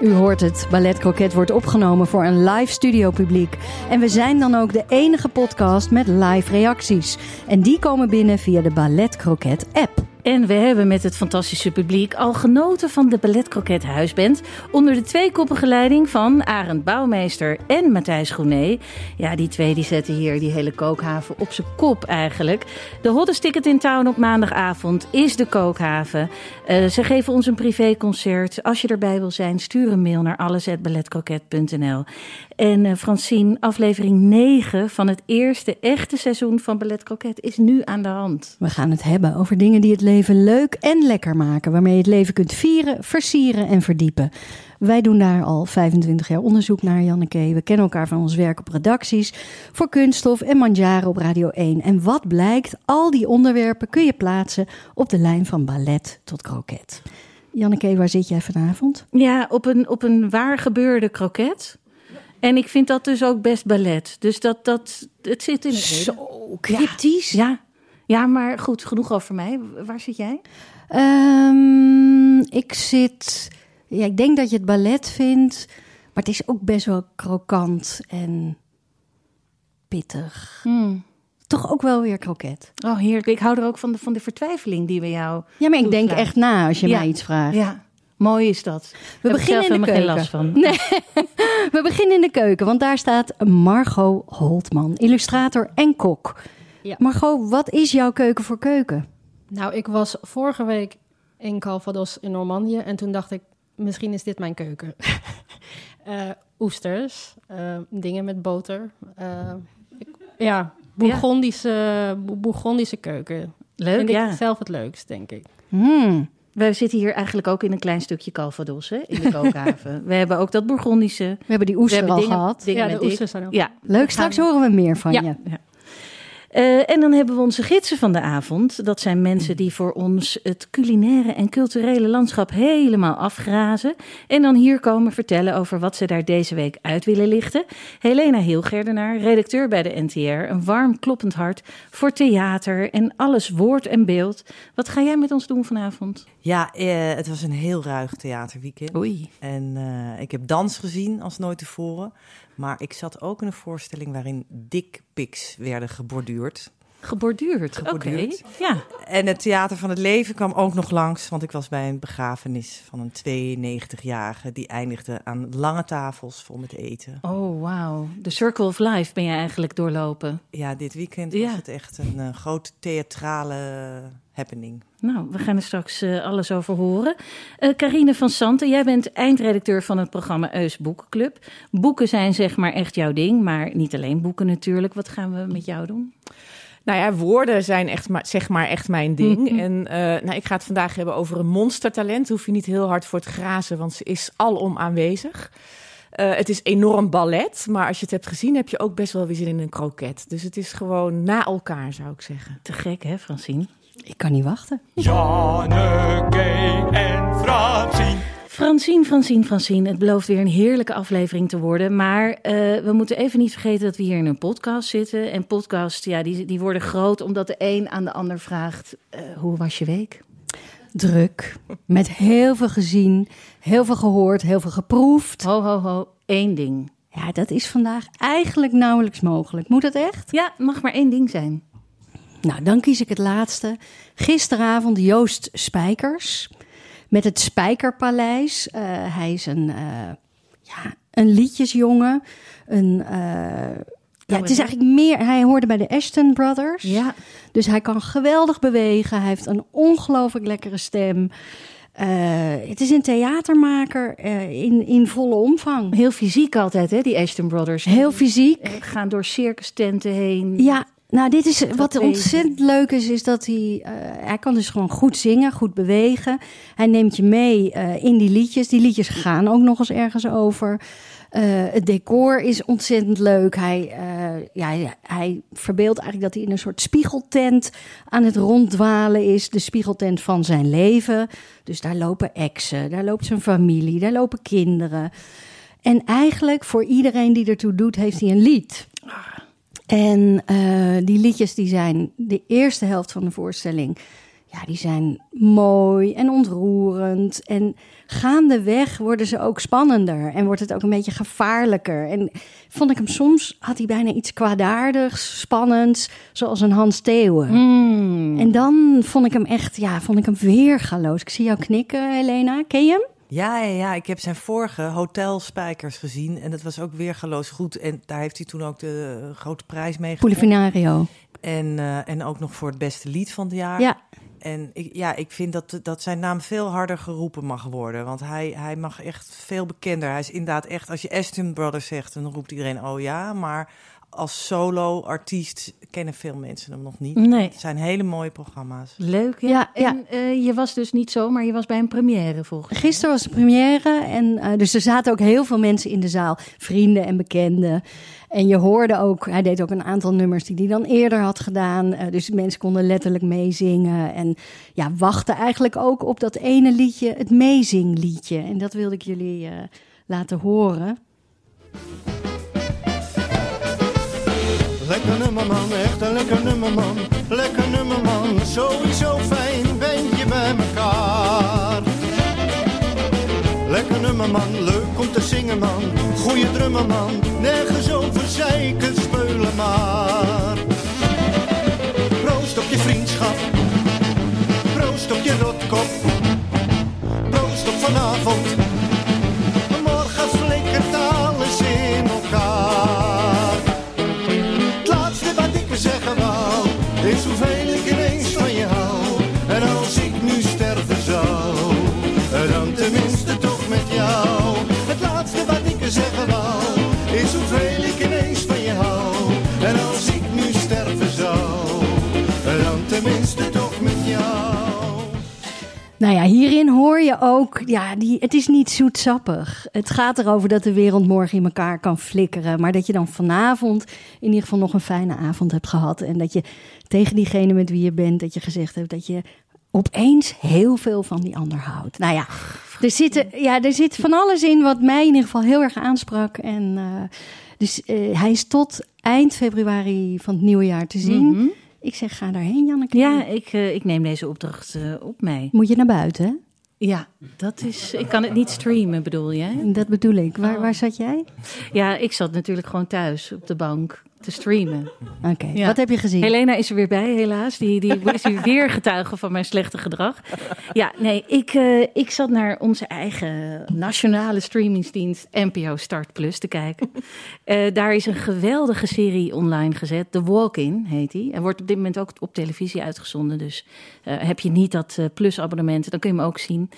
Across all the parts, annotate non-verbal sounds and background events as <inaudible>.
U hoort het, Ballet Croquet wordt opgenomen voor een live studiopubliek. En we zijn dan ook de enige podcast met live reacties. En die komen binnen via de Ballet Croquet app. En we hebben met het fantastische publiek al genoten van de Ballet Huisband. Onder de tweekoppige leiding van Arend Bouwmeester en Matthijs Groené. Ja, die twee die zetten hier die hele kookhaven op zijn kop eigenlijk. De hottest ticket in town op maandagavond is de kookhaven. Uh, ze geven ons een privéconcert. Als je erbij wil zijn, stuur een mail naar alles.balletcroquet.nl. En uh, Francine, aflevering 9 van het eerste echte seizoen van Ballet Croquet is nu aan de hand. We gaan het hebben over dingen die het leven leuk en lekker maken. Waarmee je het leven kunt vieren, versieren en verdiepen. Wij doen daar al 25 jaar onderzoek naar, Janneke. We kennen elkaar van ons werk op redacties voor Kunststof en Manjaren op Radio 1. En wat blijkt, al die onderwerpen kun je plaatsen op de lijn van ballet tot kroket. Janneke, waar zit jij vanavond? Ja, op een, op een waar gebeurde kroket. En ik vind dat dus ook best ballet. Dus dat, dat het zit in het Zo cryptisch. Ja, ja. ja, maar goed, genoeg over mij. Waar zit jij? Um, ik zit. Ja, ik denk dat je het ballet vindt, maar het is ook best wel krokant en pittig. Hmm. Toch ook wel weer kroket. Oh, heerlijk. Ik hou er ook van de, van de vertwijfeling die we jou. Ja, maar ik denk echt na als je ja. mij iets vraagt. Ja. Mooi is dat. We Heb beginnen in de keuken. helemaal geen last van. Nee. <laughs> We beginnen in de keuken, want daar staat Margot Holtman, illustrator en kok. Ja. Margot, wat is jouw keuken voor keuken? Nou, ik was vorige week in Calvados in Normandië en toen dacht ik, misschien is dit mijn keuken. <laughs> Eh, oesters, eh, dingen met boter. Eh, ik- ja, Bourgondische, Bo- Bourgondische keuken. Leuk, Vind ja. ik zelf het leukst, denk ik. Hmm. We zitten hier eigenlijk ook in een klein stukje Calvados, hè, in de kookhaven. <laughs> we hebben ook dat Bourgondische. We hebben die oester al dingen, gehad. Dingen Ja, met de oesters zijn ook- Ja, Leuk, straks horen we meer van Ja. je. Eh, en dan hebben we onze gidsen van de avond. Dat zijn mensen die voor ons het culinaire en culturele landschap helemaal afgrazen. En dan hier komen vertellen over wat ze daar deze week uit willen lichten. Helena Hielgerdenaar, redacteur bij de NTR. Een warm kloppend hart voor theater en alles woord en beeld. Wat ga jij met ons doen vanavond? Ja, eh, het was een heel ruig theaterweekend. Oei. En eh, ik heb dans gezien als nooit tevoren. Maar ik zat ook in een voorstelling waarin dickpics werden geborduurd. Geborduurd. Geborduurd. Ja. En het Theater van het Leven kwam ook nog langs. Want ik was bij een begrafenis van een 92-jarige. Die eindigde aan lange tafels vol met eten. Oh, wauw. De Circle of Life ben je eigenlijk doorlopen. Ja, dit weekend Ja. was het echt een eh, grote theatrale happening. Nou, we gaan er straks eh, alles over horen. Eh Carine van Santen, jij bent eindredacteur van het programma Eus Boekenclub. Boeken zijn zeg maar echt jouw ding, maar niet alleen boeken natuurlijk. Wat gaan we met jou doen? Nou ja, woorden zijn echt maar, zeg maar echt mijn ding. Mhm. En eh, nou, ik ga het vandaag hebben over een monstertalent. Hoef je niet heel hard voor te grazen, want ze is alom aanwezig. Eh, het is enorm ballet, maar als je het hebt gezien, heb je ook best wel weer zin in een kroket. Dus het is gewoon na elkaar, zou ik zeggen. Te gek, hè, Francine? Ik kan niet wachten. Janneke en Francine. Francine, Francine, Francine. Het belooft weer een heerlijke aflevering te worden. Maar eh, we moeten even niet vergeten dat we hier in een podcast zitten. En podcasts, ja, die, die worden groot omdat de een aan de ander vraagt... eh, hoe was je week? Druk, met heel veel gezien, heel veel gehoord, heel veel geproefd. Ho, ho, ho. Eén ding. Ja, dat is vandaag eigenlijk nauwelijks mogelijk. Moet dat echt? Ja, mag maar één ding zijn. Nou, dan kies ik het laatste. Gisteravond Joost Spijkers met het Spijkerpaleis. Eh, hij is een, eh, ja, een liedjesjongen. Een, eh, ja, het is eigenlijk meer. Hij hoorde bij de Ashton Brothers. Ja, Dus hij kan geweldig bewegen. Hij heeft een ongelooflijk lekkere stem. Het is een theatermaker in, in volle omvang. heel fysiek altijd, hè, die Ashton Brothers. Heel fysiek. Gaan door circus tenten heen. Ja, nou, dit is wat ontzettend leuk is, is dat hij, eh, hij kan dus gewoon goed zingen, goed bewegen. Hij neemt je mee eh, in die liedjes. Die liedjes gaan ook nog eens ergens over. Eh, het decor is ontzettend leuk. Hij, ja, ja, hij verbeeldt eigenlijk dat hij in een soort spiegeltent aan het ronddwalen is. De spiegeltent van zijn leven. Dus daar lopen exen, daar loopt zijn familie, daar lopen kinderen. En eigenlijk voor iedereen die ertoe doet, heeft hij een lied. En eh, die liedjes die zijn de eerste helft van de voorstelling. Ja, die zijn mooi en ontroerend. En gaandeweg worden ze ook spannender. En wordt het ook een beetje gevaarlijker. En vond ik hem soms, had hij bijna iets kwaadaardigs, spannends. Zoals een Hans Theeuwen. Mm. En dan vond ik hem echt, ja, vond ik hem weergaloos. Ik zie jou knikken, Helena. Ken je hem? Ja, ja, ja, ik heb zijn vorige Hotel Spijkers gezien. En dat was ook weergeloos goed. En daar heeft hij toen ook de grote prijs mee. Polifinario. En, eh, en ook nog voor het beste lied van het jaar. Ja, En ik, ja, ik vind dat, dat zijn naam veel harder geroepen mag worden. Want hij, hij mag echt veel bekender. Hij is inderdaad echt, als je Aston Brothers zegt, dan roept iedereen oh ja. Maar als solo-artiest kennen veel mensen hem nog niet. Nee. Het zijn hele mooie programma's. Leuk, ja. Ja, ja. En eh, je was dus niet zo, maar je was bij een première volgens mij. Gisteren was de première en eh, dus er zaten ook heel veel mensen in de zaal, vrienden en bekenden. En je hoorde ook, hij deed ook een aantal nummers die hij dan eerder had gedaan. eh, dus mensen konden letterlijk meezingen en ja, wachten eigenlijk ook op dat ene liedje, het meezingliedje. En dat wilde ik jullie eh, laten horen. Lekker nummer man, echt een lekker nummer man. Lekker nummer man, sowieso fijn ben je bij elkaar. Lekker nummer man, leuk om te zingen man. Goeie drummer man, nergens over zeiken speulen maar. Proost op je vriendschap, proost op je rotkop. Proost op vanavond, Nou ja, hierin hoor je ook, ja, die, het is niet zoetsappig. Het gaat erover dat de wereld morgen in elkaar kan flikkeren. Maar dat je dan vanavond in ieder geval nog een fijne avond hebt gehad. En dat je tegen diegene met wie je bent, dat je gezegd hebt dat je opeens heel veel van die ander houdt. Nou ja, er, zitten, ja, er zit van alles in wat mij in ieder geval heel erg aansprak. En eh, dus eh, hij is tot eind februari van het nieuwe jaar te zien. Mhm. Ik zeg, ga daarheen, Janneke. Ja, ik, eh, ik neem deze opdracht eh, op mij. Moet je naar buiten, hè? Ja, dat is. Ik kan het niet streamen, bedoel jij? Dat bedoel ik. Waar, Oh. waar zat jij? Ja, ik zat natuurlijk gewoon thuis op de bank te streamen. Oké, Ja. wat heb je gezien? Helena is er weer bij, helaas. Die, die is weer getuige van mijn slechte gedrag. Ja, nee, ik, eh, ik zat naar onze eigen nationale streamingsdienst NPO Start Plus te kijken. Eh, daar is een geweldige serie online gezet. The Walk-In heet die. En wordt op dit moment ook op televisie uitgezonden. Dus eh, heb je niet dat Plus abonnement, dan kun je hem ook zien.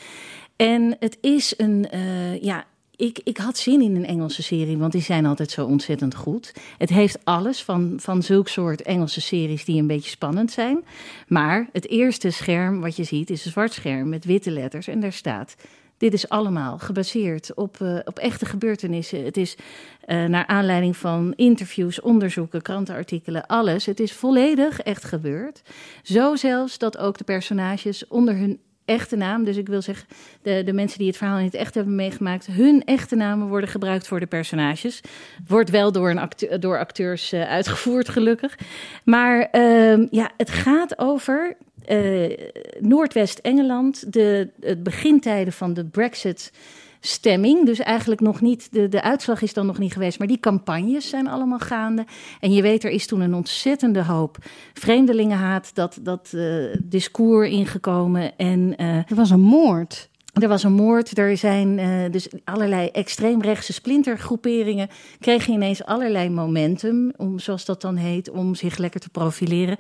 En het is een, eh, ja, ik, ik had zin in een Engelse serie, want die zijn altijd zo ontzettend goed. Het heeft alles van, van zulk soort Engelse series die een beetje spannend zijn. Maar het eerste scherm wat je ziet is een zwart scherm met witte letters en daar staat... Dit is allemaal gebaseerd op, eh, op echte gebeurtenissen. Het is eh, naar aanleiding van interviews, onderzoeken, krantenartikelen, alles. Het is volledig echt gebeurd. Zo zelfs dat ook de personages onder hun echte naam, dus ik wil zeggen, de, de mensen die het verhaal in het echt hebben meegemaakt, hun echte namen worden gebruikt voor de personages. Wordt wel door, een door acteurs eh, uitgevoerd, gelukkig. Maar ehm, ja, het gaat over eh, Noordwest-Engeland, de, het begintijden van de Brexit stemming. Dus eigenlijk nog niet, de, de uitslag is dan nog niet geweest, maar die campagnes zijn allemaal gaande. En je weet, er is toen een ontzettende hoop vreemdelingenhaat, dat, dat eh, discours ingekomen. En eh, Er was een moord. Er was een moord, er zijn uh, dus allerlei extreemrechtse splintergroeperingen kregen ineens allerlei momentum, om, zoals dat dan heet, om zich lekker te profileren.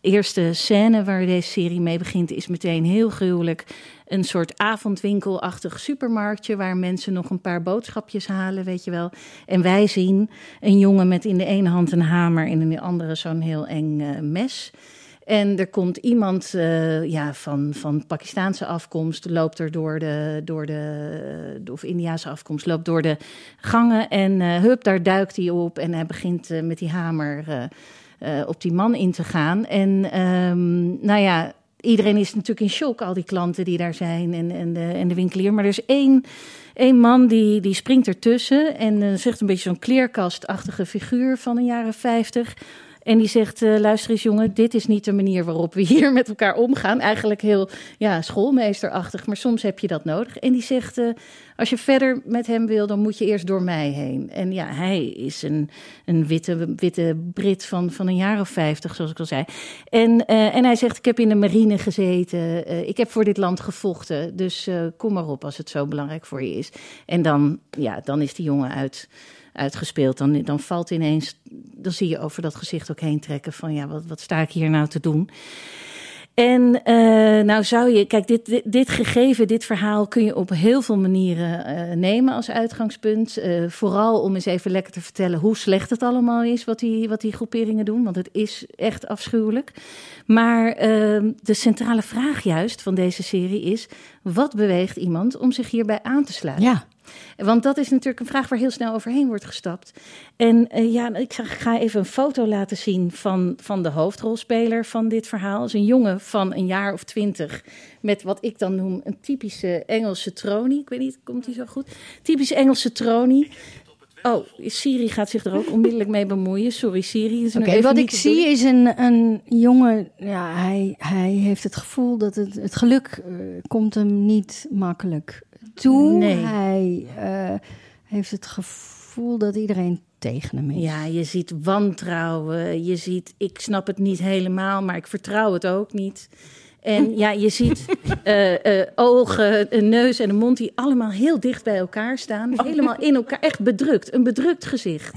Eerste scène waar deze serie mee begint is meteen heel gruwelijk. Een soort avondwinkelachtig supermarktje waar mensen nog een paar boodschapjes halen, weet je wel. En wij zien een jongen met in de ene hand een hamer en in de andere zo'n heel eng uh, mes. En er komt iemand uh, ja, van, van Pakistaanse afkomst, loopt er door de, door de, of Indiaanse afkomst, loopt door de gangen. En hup, daar duikt hij op en hij begint met die hamer op die man in te gaan. En um, nou ja, iedereen is natuurlijk in shock, al die klanten die daar zijn en, en, de, en de winkelier. Maar er is één, één man die, die springt ertussen en zegt een beetje zo'n kleerkastachtige figuur van de jaren 50. En die zegt: uh, luister eens, jongen, dit is niet de manier waarop we hier met elkaar omgaan. Eigenlijk heel ja, schoolmeesterachtig, maar soms heb je dat nodig. En die zegt: uh, als je verder met hem wil, dan moet je eerst door mij heen. En ja, hij is een, een witte, witte Brit van, van een jaar of vijftig, zoals ik al zei. En, uh, en hij zegt: Ik heb in de marine gezeten, ik heb voor dit land gevochten. Dus kom maar op als het zo belangrijk voor je is. En dan, ja, dan is die jongen uit uitgespeeld. Dan, dan valt ineens, dan zie je over dat gezicht ook heen trekken van ja, wat, wat sta ik hier nou te doen? En uh, nou zou je, kijk, dit, dit, dit, gegeven, dit verhaal kun je op heel veel manieren uh, nemen als uitgangspunt. Uh, vooral om eens even lekker te vertellen hoe slecht het allemaal is wat die, wat die groeperingen doen, want het is echt afschuwelijk. Maar de centrale vraag juist van deze serie is: wat beweegt iemand om zich hierbij aan te sluiten? Ja. Want dat is natuurlijk een vraag waar heel snel overheen wordt gestapt. En uh, ja, ik ga even een foto laten zien van, van de hoofdrolspeler van dit verhaal. Dat is een jongen van een jaar of twintig. Met wat ik dan noem een typische Engelse tronie. Ik weet niet, komt hij zo goed? Typische Engelse tronie. Oh, Siri gaat zich er ook onmiddellijk mee bemoeien. Sorry, Siri. Oké, okay, wat ik zie is een, een jongen. Ja, hij, hij heeft het gevoel dat het, het geluk uh, komt hem niet makkelijk toe. Nee. Hij uh, heeft het gevoel dat iedereen tegen hem is. Ja, je ziet wantrouwen. Je ziet, ik snap het niet helemaal, maar ik vertrouw het ook niet. En ja, je ziet uh, <laughs> uh, ogen, een neus en een mond die allemaal heel dicht bij elkaar staan. Helemaal in elkaar, echt bedrukt. Een bedrukt gezicht.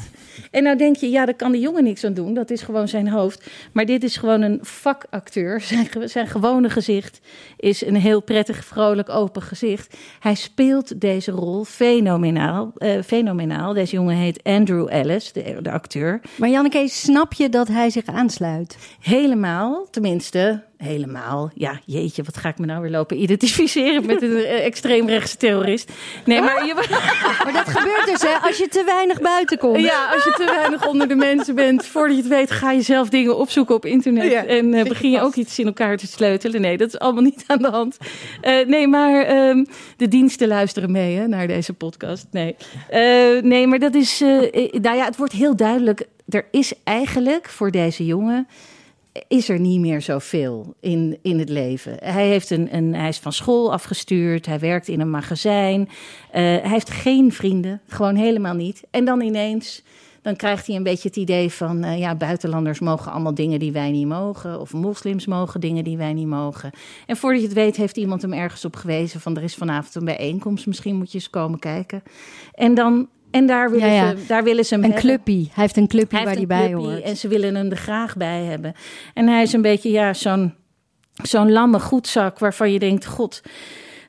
En nou denk je, ja, daar kan de jongen niks aan doen. Dat is gewoon zijn hoofd. Maar dit is gewoon een vakacteur. <laughs> Zijn, zijn gewone gezicht is een heel prettig, vrolijk, open gezicht. Hij speelt deze rol fenomenaal. Uh, fenomenaal. Deze jongen heet Andrew Ellis, de, de acteur. Maar Janneke, snap je dat hij zich aansluit? Helemaal, tenminste helemaal. Ja, jeetje, wat ga ik me nou weer lopen identificeren met een extreemrechtse terrorist? Nee, maar, je... <laughs> maar dat gebeurt dus, hè, als je te weinig buiten komt. Ja, als je te weinig onder de mensen bent. Voordat je het weet, ga je zelf dingen opzoeken op internet. Ja, en uh, begin je ook iets in elkaar te sleutelen. Nee, dat is allemaal niet aan de hand. Uh, nee, maar um, de diensten luisteren mee hè, naar deze podcast. Nee, uh, nee maar dat is. nou ja, het wordt heel duidelijk. Er is eigenlijk voor deze jongen is er niet meer zoveel in, in het leven. Hij, heeft een, een, hij is van school afgestuurd, hij werkt in een magazijn. Uh, hij heeft geen vrienden, gewoon helemaal niet. En dan ineens, dan krijgt hij een beetje het idee van... Uh, ja, buitenlanders mogen allemaal dingen die wij niet mogen... of moslims mogen dingen die wij niet mogen. En voordat je het weet heeft iemand hem ergens op gewezen... van er is vanavond een bijeenkomst, misschien moet je eens komen kijken. En dan en daar willen, ja, ja. Ze, daar willen ze hem Een clubpie. Hij heeft een clubpie waar hij bij hoort. En ze willen hem er graag bij hebben. En hij is een beetje ja, zo'n zo'n lamme goedzak waarvan je denkt... God,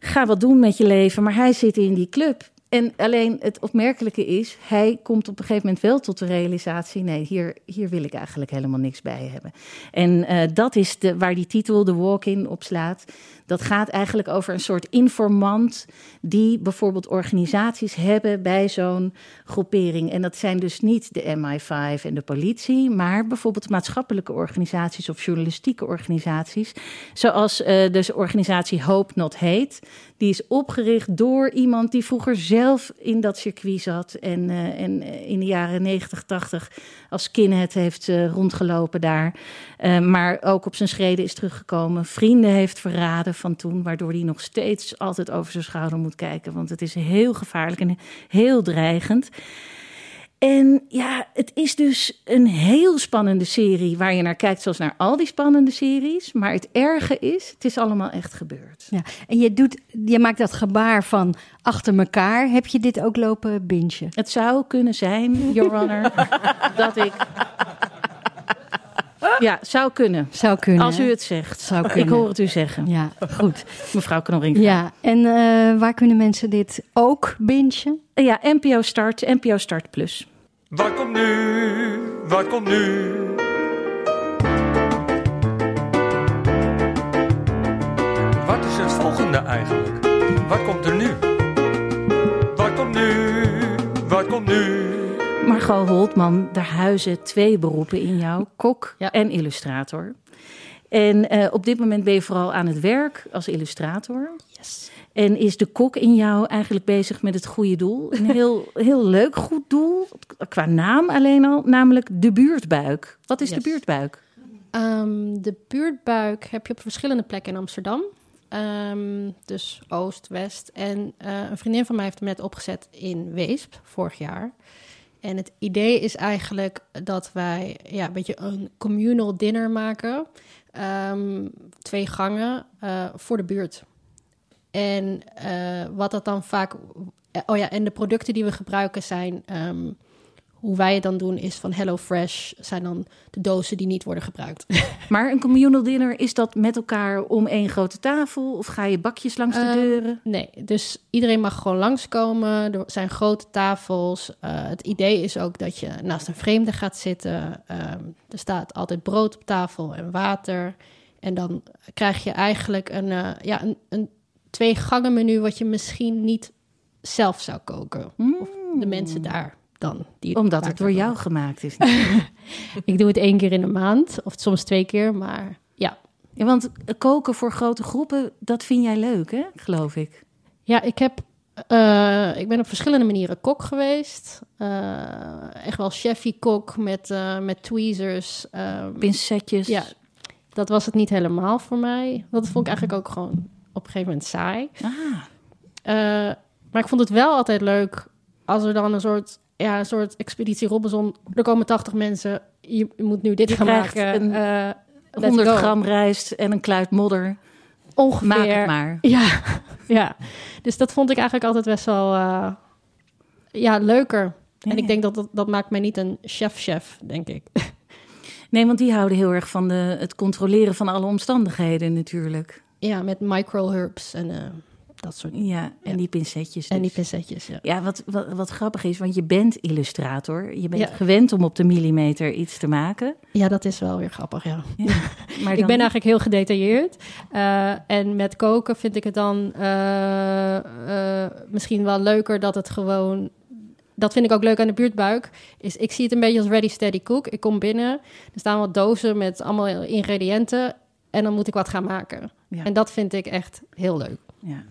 ga wat doen met je leven. Maar hij zit in die club. En alleen het opmerkelijke is, hij komt op een gegeven moment wel tot de realisatie: nee, hier, hier wil ik eigenlijk helemaal niks bij hebben. En uh, dat is de, waar die titel, de Walk-in, op slaat. Dat gaat eigenlijk over een soort informant die bijvoorbeeld organisaties hebben bij zo'n groepering. En dat zijn dus niet de MI5 en de politie, maar bijvoorbeeld maatschappelijke organisaties of journalistieke organisaties. Zoals uh, de organisatie Hope Not Hate. Die is opgericht door iemand die vroeger zelf in dat circuit zat en, uh, en in de jaren 90, 80 als skinhead heeft rondgelopen daar. Maar ook op zijn schreden is teruggekomen. Vrienden heeft verraden van toen, waardoor hij nog steeds altijd over zijn schouder moet kijken. Want het is heel gevaarlijk en heel dreigend. En ja, het is dus een heel spannende serie waar je naar kijkt, zoals naar al die spannende series. Maar het erge is, het is allemaal echt gebeurd. Ja. En je, doet, je maakt dat gebaar van achter elkaar. Heb je dit ook lopen bingen? Het zou kunnen zijn, Your Honor, <laughs> dat ik. Ja, zou kunnen. Zou kunnen. Als u het zegt. Zou Ik kunnen. hoor het u zeggen, Ja, goed. mevrouw Knorring. Ja, en eh, waar kunnen mensen dit ook bingen? ja, NPO Start, NPO Start Plus. Wat komt nu? Wat komt nu? Wat is het volgende eigenlijk? Wat komt er nu? Wat komt nu? Wat komt nu? Margot Holtman, daar huizen twee beroepen in jou: kok Ja. en illustrator. En eh, op dit moment ben je vooral aan het werk als illustrator. Yes. En is de kok in jou eigenlijk bezig met het goede doel? Een <laughs> heel, heel leuk goed doel, qua naam alleen al, namelijk de buurtbuik. Wat is Yes. de buurtbuik? Ehm, de buurtbuik heb je op verschillende plekken in Amsterdam. Ehm, dus Oost, West. En eh, een vriendin van mij heeft hem net opgezet in Weesp, vorig jaar. En het idee is eigenlijk dat wij ja, een beetje een communal dinner maken. Ehm, twee gangen eh, voor de buurt. En eh, wat dat dan vaak... Oh ja, en de producten die we gebruiken zijn... ehm, hoe wij het dan doen is van HelloFresh zijn dan de dozen die niet worden gebruikt. <laughs> Maar een communal dinner, is dat met elkaar om één grote tafel? Of ga je bakjes langs de Ehm, deuren? Nee, dus iedereen mag gewoon langskomen. Er zijn grote tafels. Eh, het idee is ook dat je naast een vreemde gaat zitten. Ehm, er staat altijd brood op tafel en water. En dan krijg je eigenlijk een, eh, ja, een, een twee gangen menu wat je misschien niet zelf zou koken. Of de mensen daar dan. Die Omdat het door jou gemaakt is. <laughs> Ik doe het één keer in de maand. Of soms twee keer, maar ja. Ja, want koken voor grote groepen, dat vind jij leuk, hè? Geloof ik. Ja, ik heb. eh, ik ben op verschillende manieren kok geweest. Eh, echt wel chefie-kok met, eh, met tweezers. ehm, Pincetjes. ja, dat was het niet helemaal voor mij. Dat vond ik eigenlijk ook gewoon op een gegeven moment saai. Ah, maar ik vond het wel altijd leuk als er dan een soort, ja, een soort expeditie Robinson. Er komen 80 mensen. Je moet nu dit Je gaan maken. een eh, let's 100 go. gram rijst en een kluit modder. ongeveer. Maak het maar. Ja, <laughs> ja. Dus dat vond ik eigenlijk altijd best wel eh, ja, leuker. Ja, en ik denk dat, dat dat maakt mij niet een chef-chef, denk ik. <laughs> Nee, want die houden heel erg van de, het controleren van alle omstandigheden natuurlijk. ja, met micro-herbs en eh, dat soort Ja, en Ja. die pincetjes. En die dus. pincetjes, ja. Ja, wat, wat, wat grappig is, want je bent illustrator. Je bent Ja. gewend om op de millimeter iets te maken. Ja, dat is wel weer grappig, ja. Maar <laughs> Ik ben eigenlijk heel gedetailleerd. Eh, en met koken vind ik het dan eh, eh, misschien wel leuker dat het gewoon... Dat vind ik ook leuk aan de buurtbuik. Is, ik zie het een beetje als ready, steady cook. Ik kom binnen, er staan wat dozen met allemaal ingrediënten... en dan moet ik wat gaan maken. Ja. En dat vind ik echt heel leuk. Ja.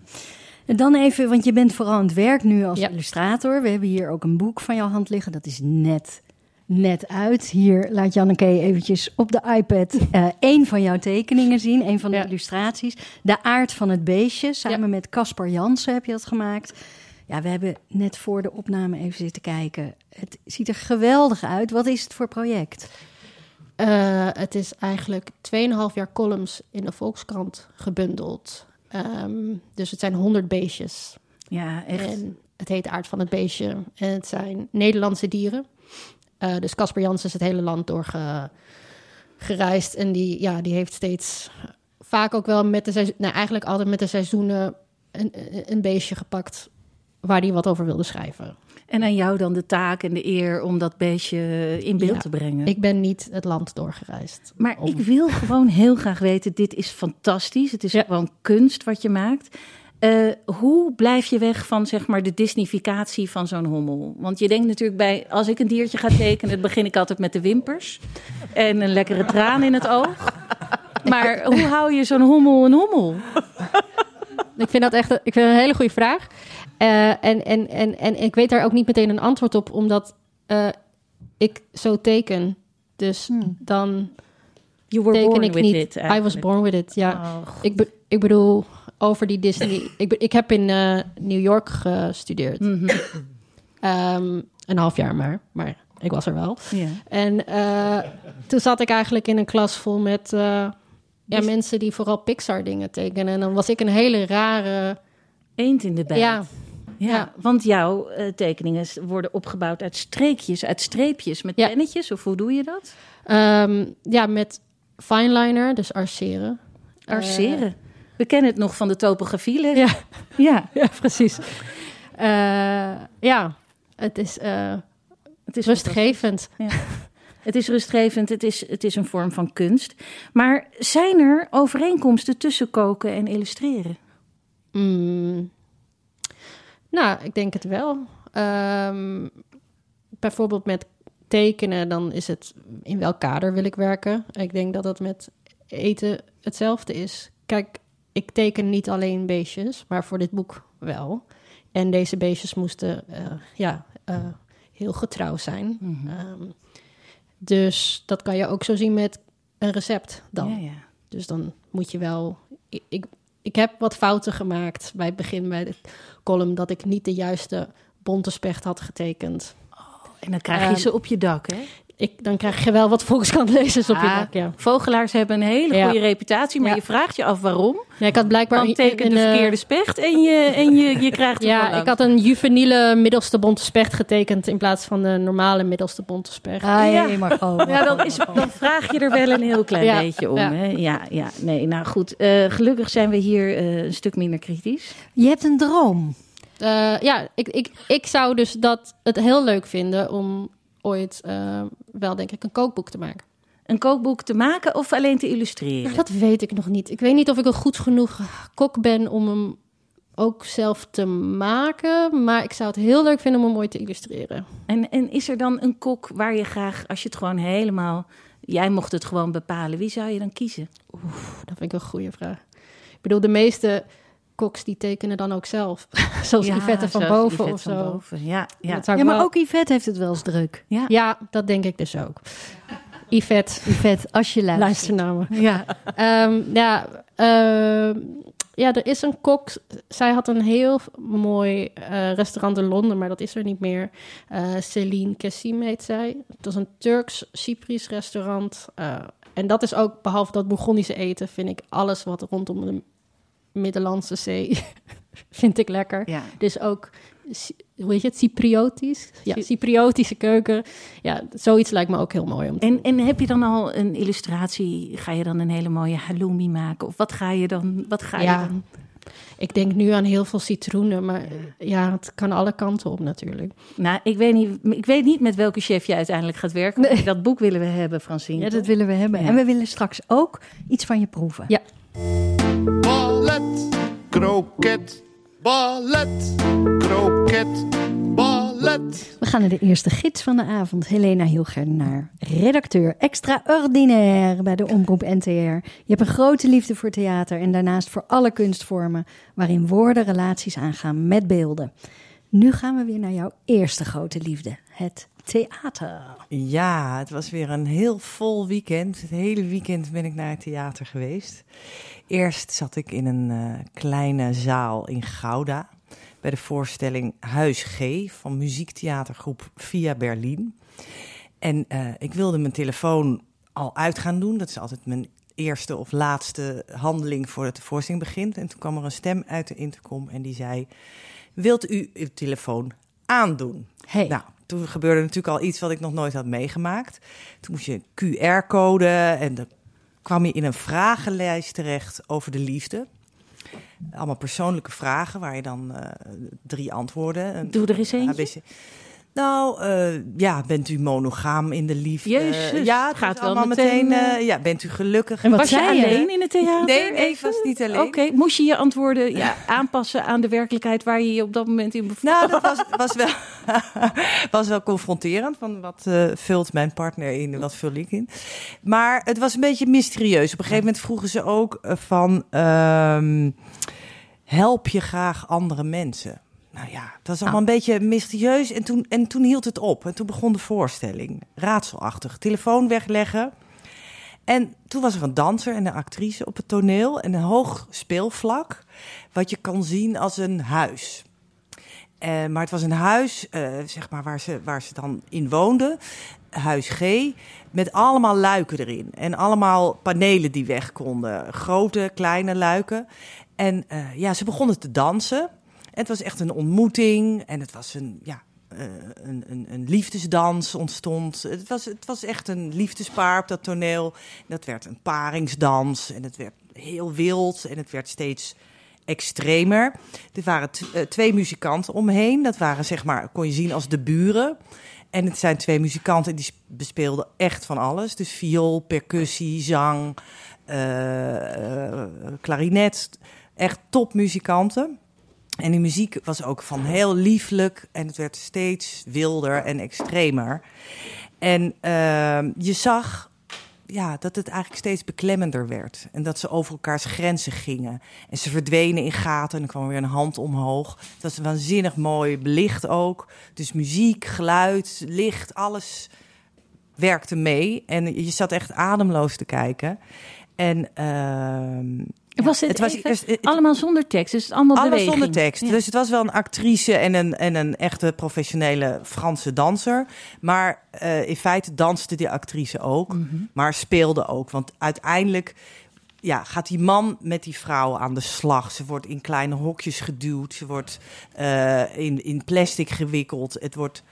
En dan even, want je bent vooral aan het werk nu als Ja. illustrator. We hebben hier ook een boek van jouw hand liggen. Dat is net, net uit. Hier laat Janneke eventjes op de iPad eh één van jouw tekeningen zien. Een van de Ja. illustraties. De aard van het beestje. Samen Ja. met Caspar Jansen heb je dat gemaakt. Ja, we hebben net voor de opname even zitten kijken. Het ziet er geweldig uit. Wat is het voor project? Eh, het is eigenlijk 2,5 jaar columns in de Volkskrant gebundeld. Ehm, dus het zijn 100 beestjes. ja, echt. En het heet Aard van het Beestje. En het zijn Nederlandse dieren. Eh, dus Casper Jansen is het hele land doorgereisd. En die, ja, die heeft steeds vaak ook wel met de seizoen... Nou, eigenlijk altijd met de seizoenen een, een beestje gepakt... waar hij wat over wilde schrijven. En aan jou dan de taak en de eer om dat beestje in beeld Ja, te brengen. Ik ben niet het land doorgereisd. Maar om- ik wil gewoon heel graag weten, dit is fantastisch. Het is Ja. gewoon kunst wat je maakt. Eh, hoe blijf je weg van zeg maar de Disneyficatie van zo'n hommel? Want je denkt natuurlijk bij, als ik een diertje ga tekenen, dan begin ik altijd met de wimpers en een lekkere traan in het oog. Maar hoe hou je zo'n hommel een hommel? Ik vind dat echt een, ik vind dat een hele goede vraag. Eh, en, en, en, en ik weet daar ook niet meteen een antwoord op, omdat eh, ik zo teken. Dus dan You were teken born ik with niet. it. I was born with it, ja. Oh, Ik, be- ik bedoel, over die Disney... <clears throat> ik, ik heb in eh, New York gestudeerd. Mhm. Ehm, een half jaar maar, maar ik was er wel. Ja. En eh, toen zat ik eigenlijk in een klas vol met eh, ja, Dus- mensen die vooral Pixar dingen tekenen. En dan was ik een hele rare... Eend in de bijt. Ja, Ja, Ja. want jouw eh, tekeningen worden opgebouwd uit streekjes, uit streepjes met Ja. pennetjes. Of hoe doe je dat? ehm, ja met fineliner, dus arceren. Arceren. We kennen het nog van de topografie. Ja. <laughs> ja. <laughs> Ja, precies. Eh, ja, het is eh, Het is rustgevend. Het is rustgevend, het is, het is een vorm van kunst. Maar zijn er overeenkomsten tussen koken en illustreren? Mm. Nou, ik denk het wel. Ehm, bijvoorbeeld met tekenen, dan is het in welk kader wil ik werken. Ik denk dat dat met eten hetzelfde is. Kijk, ik teken niet alleen beestjes, maar voor dit boek wel. En deze beestjes moesten eh, ja, eh, heel getrouw zijn. Ehm, dus dat kan je ook zo zien met een recept dan. Ja, ja. Dus dan moet je wel. Ik, ik, ik heb wat fouten gemaakt bij het begin bij de column dat ik niet de juiste bonte specht had getekend. En dan krijg je Ehm, ze op je dak, hè? Ik, dan krijg je wel wat volkskantlezers op je Ah, dak. Ja. Vogelaars hebben een hele Ja. goede reputatie, maar Ja. je vraagt je af waarom. Nee, ik had blijkbaar Dan in- teken in, de eh, verkeerde specht en je, en je, je krijgt Ja, ik had een juveniele middelste bonte specht getekend in plaats van de normale middelste bonte specht. Ah, Ja. maar gewoon. Ja, dan, is, dan vraag je er wel een heel klein Ja, beetje om. ja. Hè? Ja, ja, nee, nou goed. Eh, gelukkig zijn we hier eh, een stuk minder kritisch. Je hebt een droom. Eh, ja, ik, ik, ik zou dus dat het heel leuk vinden om ooit eh, wel, denk ik, een kookboek te maken. Een kookboek te maken of alleen te illustreren? Dat weet ik nog niet. Ik weet niet of ik een goed genoeg kok ben om hem ook zelf te maken. Maar ik zou het heel leuk vinden om hem ooit te illustreren. En, en is er dan een kok waar je graag, als je het gewoon helemaal... Jij mocht het gewoon bepalen. Wie zou je dan kiezen? Dat vind ik een goede vraag. Ik bedoel, de meeste koks die tekenen dan ook zelf. <laughs> Zoals Yvette van zoals Boven Yvette of van zo. Boven. Ja, ja. Dat zou Ja, maar wel- ook Yvette heeft het wel eens druk. ja. Ja, dat denk ik dus ook. Yvette, Yvette, als je luistert. luisternamen. ja. Ehm, ja, ehm, ja, er is een kok. Zij had een heel mooi eh, restaurant in Londen, maar dat is er niet meer. Eh Celine Kessim heet zij. Het was een Turks-Cyprisch restaurant. Eh, en dat is ook, behalve dat Bourgondische eten, vind ik alles wat rondom de Middellandse Zee <laughs> vind ik lekker. ja. Dus ook, hoe heet het, Cypriotisch? Ja, Cy- Cypriotische keuken. Ja, zoiets lijkt me ook heel mooi om te En, en heb je dan al een illustratie? Ga je dan een hele mooie halloumi maken? Of wat ga je dan? Wat ga Ja. je dan? Ik denk nu aan heel veel citroenen, maar ja, het kan alle kanten op natuurlijk. Nou, ik weet, niet, ik weet niet met welke chef je uiteindelijk gaat werken. Nee. Dat boek willen we hebben, Francine. Ja, dat willen we hebben. Ja. En we willen straks ook iets van je proeven. Ja. Ballet, kroket, ballet, kroket, ballet. We gaan naar de eerste gids van de avond. Helena Hilgernaar, redacteur extraordinair bij de Omroep NTR. Je hebt een grote liefde voor theater en daarnaast voor alle kunstvormen... waarin woorden relaties aangaan met beelden. Nu gaan we weer naar jouw eerste grote liefde, het theater. Ja, het was weer een heel vol weekend. Het hele weekend ben ik naar het theater geweest. Eerst zat ik in een eh, kleine zaal in Gouda. Bij de voorstelling Huis G van muziektheatergroep Via Berlin. En eh, ik wilde mijn telefoon al uit gaan doen. Dat is altijd mijn eerste of laatste handeling voordat de voorstelling begint. En toen kwam er een stem uit de intercom en die zei... Wilt u uw telefoon aandoen? Hey. Nou, toen gebeurde natuurlijk al iets wat ik nog nooit had meegemaakt. Toen moest je een QR-code en dan kwam je in een vragenlijst terecht over de liefde. Allemaal persoonlijke vragen waar je dan eh, drie antwoorden. Doe er eens eentje. ABC. Nou, eh, ja, bent u monogaam in de liefde? Jezus, ja, het gaat wel meteen, meteen. eh, eh, ja, bent u gelukkig? En wat was je zei je? alleen in het theater? Nee, nee, Even? was niet alleen. Oké, moest je je antwoorden ja, aanpassen aan de werkelijkheid waar je je op dat moment in bevond? Nou, dat was, was, wel, <laughs> was wel confronterend. Van wat eh, vult mijn partner in, wat vul ik in. Maar het was een beetje mysterieus. Op een gegeven moment vroegen ze ook van... ehm, help je graag andere mensen? Nou ja, dat was allemaal een beetje mysterieus. En toen, en toen hield het op. En toen begon de voorstelling. Raadselachtig. Telefoon wegleggen. En toen was er een danser en een actrice op het toneel. En een hoog speelvlak. Wat je kan zien als een huis. Eh, maar het was een huis, eh, zeg maar, waar ze, waar ze dan in woonden. Huis G. Met allemaal luiken erin. En allemaal panelen die weg konden. Grote, kleine luiken. En eh, ja, ze begonnen te dansen. Het was echt een ontmoeting. En het was een, ja, eh, een, een, een liefdesdans ontstond. Het was, het was echt een liefdespaar op dat toneel. Dat werd een paringsdans. En het werd heel wild. En het werd steeds extremer. Er waren eh, twee muzikanten omheen. Dat waren zeg maar, kon je zien als de buren. En het zijn twee muzikanten die sp- bespeelden echt van alles. Dus viool, percussie, zang, eh, klarinet. Echt topmuzikanten. En die muziek was ook van heel lieflijk en het werd steeds wilder en extremer. En ehm, je zag ja, dat het eigenlijk steeds beklemmender werd. En dat ze over elkaars grenzen gingen. En ze verdwenen in gaten en er kwam weer een hand omhoog. Het was waanzinnig mooi, belicht ook. Dus muziek, geluid, licht, alles werkte mee. En je zat echt ademloos te kijken. En ehm, was het, het was even- eerst- het- allemaal zonder tekst, dus het is allemaal alles beweging. zonder tekst. Ja. Dus het was wel een actrice en een, en een echte professionele Franse danser. Maar eh, in feite danste die actrice ook, Mhm. maar speelde ook. Want uiteindelijk ja, gaat die man met die vrouw aan de slag. Ze wordt in kleine hokjes geduwd. Ze wordt eh, in, in plastic gewikkeld. Het wordt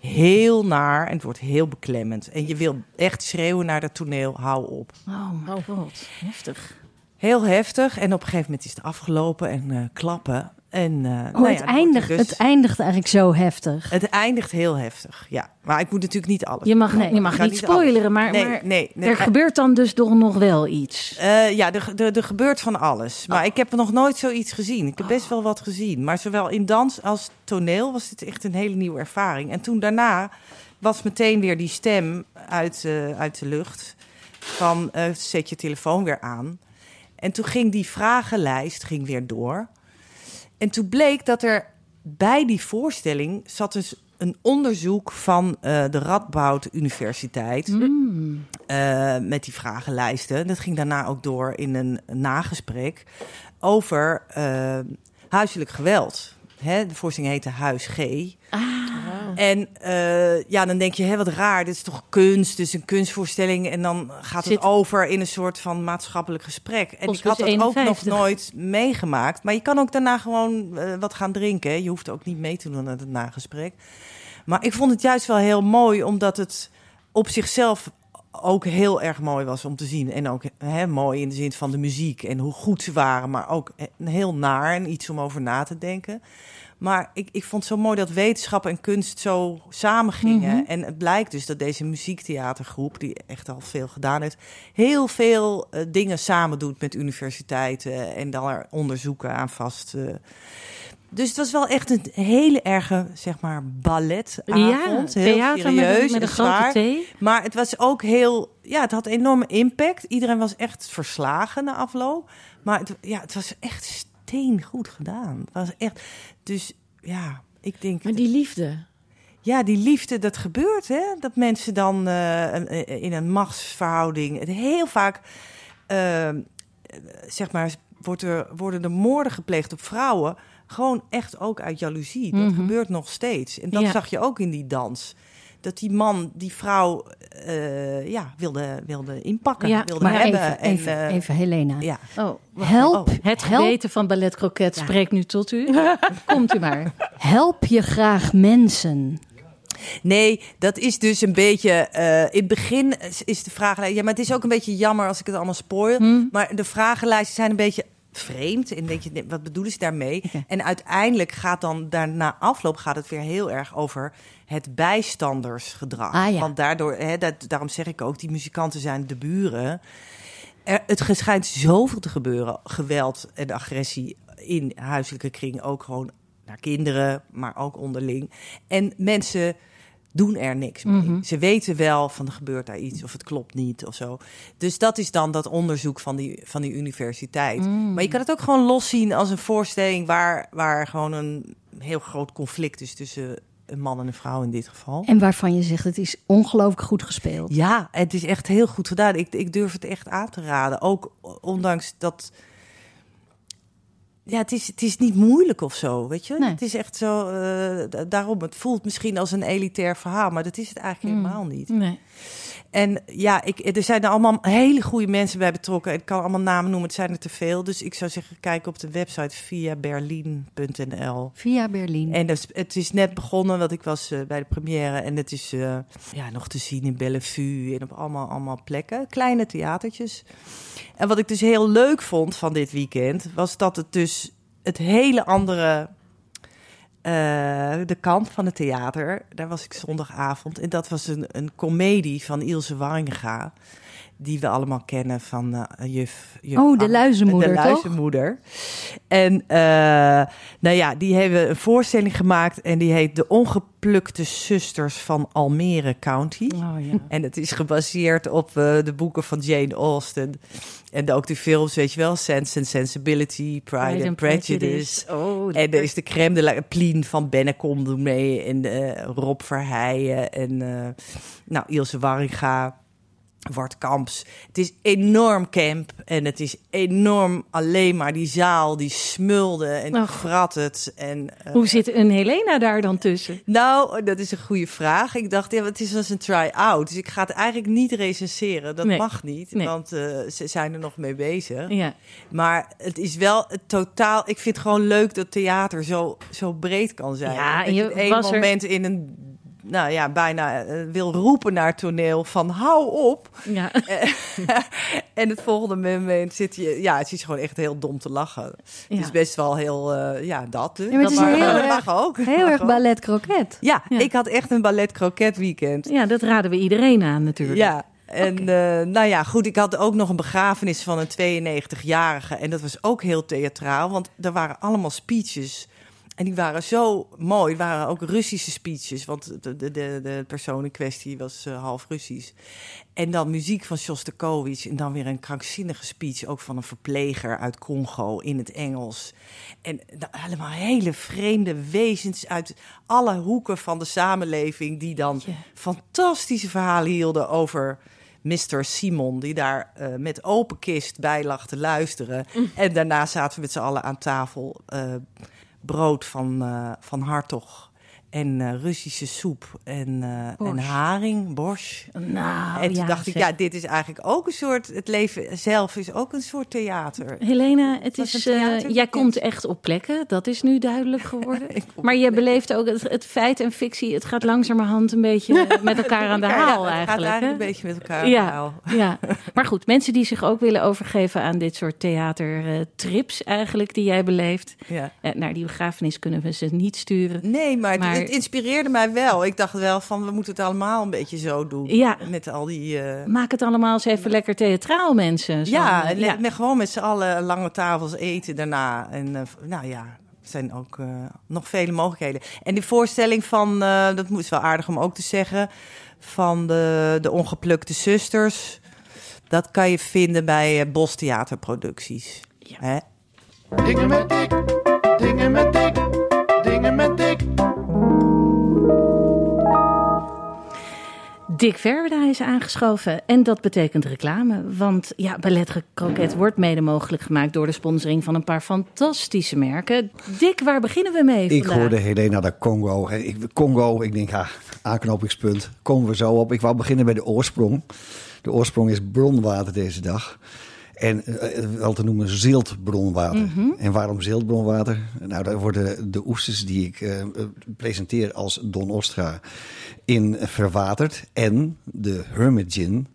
heel naar en het wordt heel beklemmend. En je wil echt schreeuwen naar dat toneel, hou op. Oh mijn god, heftig. Heel heftig. En op een gegeven moment is het afgelopen en eh, klappen. En, Oh, ja, het, eindigt, dus- het eindigt eigenlijk zo heftig. het eindigt heel heftig, ja. Maar ik moet natuurlijk niet alles. Je mag, Nee, je mag niet niet spoileren, maar, nee, maar nee, nee. er gebeurt dan dus toch nog wel iets. Eh, ja, er, er, er gebeurt van alles. Oh. Maar ik heb nog nooit zoiets gezien. Ik heb best wel wat gezien. Maar zowel in dans als toneel was dit echt een hele nieuwe ervaring. En toen daarna was meteen weer die stem uit, uit de lucht van zet je telefoon weer aan. En toen ging die vragenlijst ging weer door. En toen bleek dat er bij die voorstelling zat dus een onderzoek van eh, de Radboud Universiteit. Eh, met die vragenlijsten. Dat ging daarna ook door in een nagesprek over eh, huiselijk geweld. Hè, de voorstelling heette Huis G. En eh, ja, dan denk je, hè, wat raar, dit is toch kunst, dus een kunstvoorstelling. En dan gaat het over in een soort van maatschappelijk gesprek. En ik had dat ook nog 51. nooit meegemaakt. Maar je kan ook daarna gewoon eh, wat gaan drinken. Je hoeft ook niet mee te doen aan het nagesprek. Maar ik vond het juist wel heel mooi, omdat het op zichzelf ook heel erg mooi was om te zien. En ook hè, mooi in de zin van de muziek en hoe goed ze waren, maar ook heel naar en iets om over na te denken. Maar ik, ik vond het zo mooi dat wetenschap en kunst zo samengingen. En het blijkt dus dat deze muziektheatergroep, die echt al veel gedaan heeft, heel veel eh, dingen samen doet met universiteiten en dan er onderzoeken aan vast. eh. Dus het was wel echt een hele erge, zeg maar, balletavond. heel theater serieus met, met en een grote zwaar. T. Maar het was ook heel, ja, het had enorme impact. Iedereen was echt verslagen na afloop. Maar het, ja, het was echt steen goed gedaan. Het was echt, dus ja, ik denk, Maar die liefde. ja, die liefde, dat gebeurt, hè? Dat mensen dan eh, eh, in een machtsverhouding, het heel vaak, eh, zeg maar, wordt er, worden er moorden gepleegd op vrouwen. Gewoon echt ook uit jaloezie. Dat Mhm. gebeurt nog steeds. En dat Ja. zag je ook in die dans. Dat die man, die vrouw, eh, ja, wilde, wilde inpakken, Ja, wilde Maar hebben. even, en, even, eh, even Helena. Ja. Oh. Help, Oh, Het help, geweten van Ballet Croquet spreekt nu tot u. <laughs> Komt u maar. help je graag mensen. Nee, dat is dus een beetje. eh, in het begin is- is de vragenlijst. Ja, maar het is ook een beetje jammer als ik het allemaal spoil. Hm. Maar de vragenlijsten zijn een beetje vreemd. En denk je, nee, wat bedoelen ze daarmee? En uiteindelijk gaat dan daarna afloop gaat het weer heel erg over het bijstandersgedrag. Ah, ja. Want daardoor, hè, dat, daarom zeg ik ook, die muzikanten zijn de buren. Er, het schijnt zoveel te gebeuren, geweld en agressie in huiselijke kring, ook gewoon naar kinderen, maar ook onderling. En mensen doen er niks mee. Mhm. Ze weten wel van er gebeurt daar iets of het klopt niet of zo. Dus dat is dan dat onderzoek van die, van die universiteit. Mm. Maar je kan het ook gewoon loszien als een voorstelling waar, waar gewoon een heel groot conflict is tussen een man en een vrouw in dit geval. En waarvan je zegt, het is ongelooflijk goed gespeeld. Ja, het is echt heel goed gedaan. Ik, ik durf het echt aan te raden. Ook ondanks dat. Ja, het is, het is niet moeilijk of zo, weet je. Nee. Het is echt zo, eh, da- daarom, het voelt misschien als een elitair verhaal, maar dat is het eigenlijk Mm. helemaal niet. Nee. En ja, ik, er zijn er allemaal hele goede mensen bij betrokken. Ik kan allemaal namen noemen, het zijn er te veel. Dus ik zou zeggen, kijk op de website via berlin.nl. Via Berlin. En dus, het is net begonnen, want ik was eh, bij de première. En het is eh, ja, nog te zien in Bellevue en op allemaal, allemaal plekken. Kleine theatertjes. En wat ik dus heel leuk vond van dit weekend... was dat het dus het hele andere... eh, de kant van het theater, daar was ik zondagavond. En dat was een, een komedie van Ilse Warringa... die we allemaal kennen van eh, juf, juf Oh, de luizenmoeder, De toch? luizenmoeder. En eh, nou ja, die hebben een voorstelling gemaakt... en die heet De Ongeplukte Zusters van Almere County. Oh, ja. En het is gebaseerd op eh, de boeken van Jane Austen. En ook de films, weet je wel, Sense and Sensibility, Pride, and Prejudice. Oh, En er is de crème de la Plien van Bennekom doen mee. En Rob Verheijen en nou, Ilse Warringa. Wart Kamps. Het is enorm camp en het is enorm alleen maar die zaal die smulde en Och. het. En, eh, Hoe zit een Helena daar dan tussen? nou, dat is een goede vraag. Ik dacht, ja, het is als een try-out. Dus ik ga het eigenlijk niet recenseren. Dat Nee. mag niet, Nee. want eh, ze zijn er nog mee bezig. Ja. Maar het is wel het totaal... Ik vind het gewoon leuk dat theater zo, zo breed kan zijn. Ja, en je was er- moment in een... Nou ja, bijna eh, wil roepen naar het toneel van hou op. ja. <laughs> en het volgende moment zit je... Ja, het is gewoon echt heel dom te lachen. Het Ja. is best wel heel... eh, ja, dat dus. Ja, maar het is Dat heel erg- ook. Heel erg ballet kroket. Ja, Ja. ik had echt een ballet kroket weekend. ja, dat raden we iedereen aan natuurlijk. Ja, en eh, nou ja, goed, ik had ook nog een begrafenis van een 92-jarige. En dat was ook heel theatraal, want er waren allemaal speeches. En die waren zo mooi. Het waren ook Russische speeches, want de, de, de, persoon in kwestie was eh, half Russisch. En dan muziek van Shostakovich en dan weer een krankzinnige speech, ook van een verpleger uit Congo in het Engels. En allemaal hele vreemde wezens uit alle hoeken van de samenleving die dan fantastische verhalen hielden over Mr. Simon, die daar eh, met open kist bij lag te luisteren. En daarna zaten we met z'n allen aan tafel. eh, brood van, eh, van Hartog en eh, Russische soep en, eh, en haring, borsch. Nou, en toen ja, dacht ik, ja, dit is eigenlijk ook een soort... Het leven zelf is ook een soort theater. Helena, het Was is, eh, jij Ja. komt echt op plekken. Dat is nu duidelijk <laughs> geworden. Maar je beleeft ook het, het feit en fictie. Het gaat langzamerhand een beetje <laughs> met elkaar aan de Ja, haal gaat eigenlijk. eigenlijk hè? een beetje met elkaar aan de Ja, haal. ja, <laughs> maar goed, mensen die zich ook willen overgeven aan dit soort theatertrips eigenlijk die jij beleeft. Ja. Naar die begrafenis kunnen we ze niet sturen. Nee, maar, Maar- Het, inspireerde mij wel. Ik dacht wel van, we moeten het allemaal een beetje zo doen. Ja. Met al die... eh, Maak het allemaal eens even lekker theatraal, mensen. Zo, ja, eh, en met, gewoon met z'n allen lange tafels eten daarna. En eh, nou ja, er zijn ook eh, nog vele mogelijkheden. En die voorstelling van, eh, dat moet wel aardig om ook te zeggen, van de, de ongeplukte zusters. Dat kan je vinden bij Bos Theaterproducties. Ja. Hè? Dingen met dik, dingen met dik, Dick Verweda is aangeschoven en dat betekent reclame. Want ja, Ballet Croquet wordt mede mogelijk gemaakt door de sponsoring van een paar fantastische merken. Dick, waar beginnen we mee Ik hoorde Helena de Congo. Ik, Congo, ik denk, ja, aanknopingspunt. Komen we zo op. Ik wou beginnen bij de oorsprong. De oorsprong is bronwater deze dag. En eh, wel te noemen ziltbronwater. Mhm. En waarom ziltbronwater? Nou, daar worden de oesters die ik eh, eh, presenteer als Don Ostra in verwaterd. En de Hermit Gin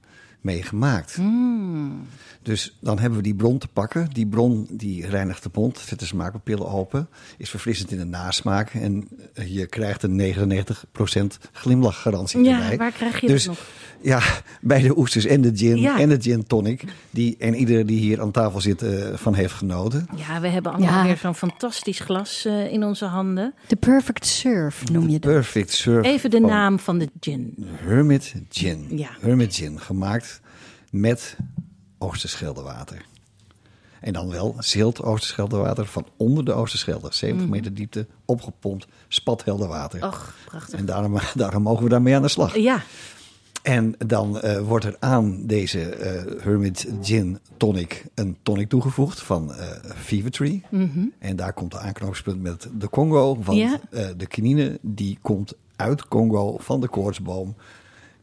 mee gemaakt. Mm. Dus dan hebben we die bron te pakken. Die bron die reinigt de mond, zet de smaakpapillen open, is verfrissend in de nasmaak. En je krijgt een 99% glimlachgarantie Ja, erbij. waar krijg je dus, dat nog? Ja, bij de oesters en de gin Ja. en de gin tonic. Die, en ieder die hier aan tafel zit eh, van heeft genoten. Ja, we hebben allemaal Ja. weer zo'n fantastisch glas eh, in onze handen. De perfect surf noem je dat. Perfect surf. Even de naam van de gin. Hermit Gin. Ja. Hermit Gin, gemaakt met Oosterscheldewater. En dan wel zilt Oosterscheldewater van onder de Oosterschelde. 70 meter diepte, opgepompt, spathelder water. Och, prachtig. En daarom, <laughs> daarom mogen we daarmee aan de slag. Ja, En dan eh, wordt er aan deze eh, Hermit Gin Tonic een tonic toegevoegd van eh Fever Tree. Mhm. En daar komt de aanknopingspunt met de Congo. Want Ja. eh, de kinine die komt uit Congo van de koortsboom.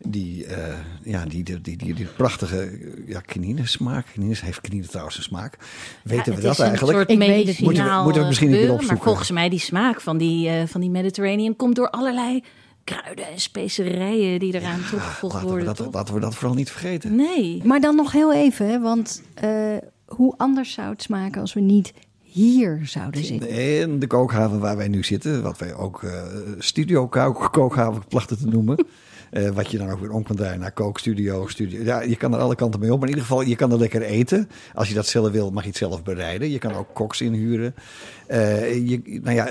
Die, eh, ja, die, die, die, die, die prachtige ja, kinine smaak. Kinine heeft kinine trouwens een smaak. Weten Ja, we het dat is eigenlijk? Een soort Ik weet het Moeten we- moeten we misschien een keer gebeuren, Maar opzoeken. volgens mij die smaak van die, eh, van die Mediterranean komt door allerlei kruiden en specerijen die eraan toegevoegd Laten we, worden. dat, toch? laten we dat vooral niet vergeten. Nee. Maar dan nog heel even, hè, want eh, hoe anders zou het smaken als we niet hier zouden zitten? In de kookhaven waar wij nu zitten, wat wij ook eh, studio kook- kookhaven plachten te noemen. <laughs> Eh, wat je dan ook weer om kan draaien naar kookstudio, studio. Ja, je kan er alle kanten mee op. Maar in ieder geval, je kan er lekker eten. Als je dat zelf wil, mag je het zelf bereiden. Je kan ook koks inhuren. Eh, je, nou ja,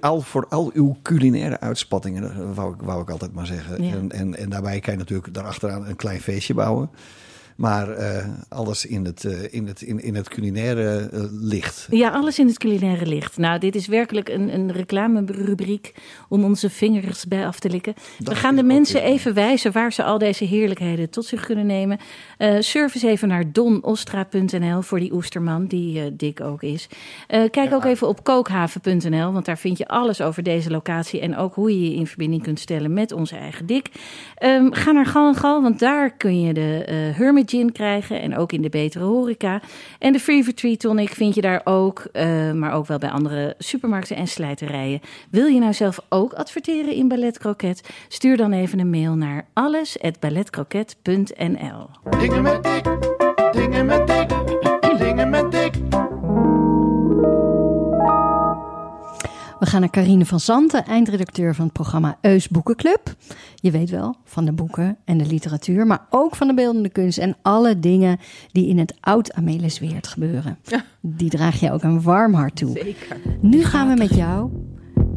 al, voor al uw culinaire uitspattingen, wou ik, wou ik altijd maar zeggen. Ja. En, en, en daarbij kan je natuurlijk daarachteraan een klein feestje bouwen. Maar eh, alles in het, eh, in het, in, in het culinaire eh, licht. Ja, alles in het culinaire licht. Nou, dit is werkelijk een, een reclamerubriek om onze vingers bij af te likken. We gaan de mensen even wijzen waar ze al deze heerlijkheden tot zich kunnen nemen. Surf eens even naar donostra.nl voor die oesterman, die dik ook is. Kijk ook even op kookhaven.nl, want daar vind je alles over deze locatie en ook hoe je je in verbinding kunt stellen met onze eigen dik. Ehm, ga naar Gal en Gal, want daar kun je de Hermit Gin krijgen en ook in de betere horeca. En de Fever Tree Tonic vind je daar ook, eh, maar ook wel bij andere supermarkten en slijterijen. Wil je nou zelf ook adverteren in Ballet Croquet? Stuur dan even een mail naar alles@balletcroquet.nl. Dingen met dik, dingen met We gaan naar Carine van Zanten, eindredacteur van het programma Eus Boekenclub. Je weet wel, van de boeken en de literatuur, maar ook van de beeldende kunst en alle dingen die in het oud-Amelisweert gebeuren. Die draag je ook een warm hart toe. Zeker. Nu gaan we met jou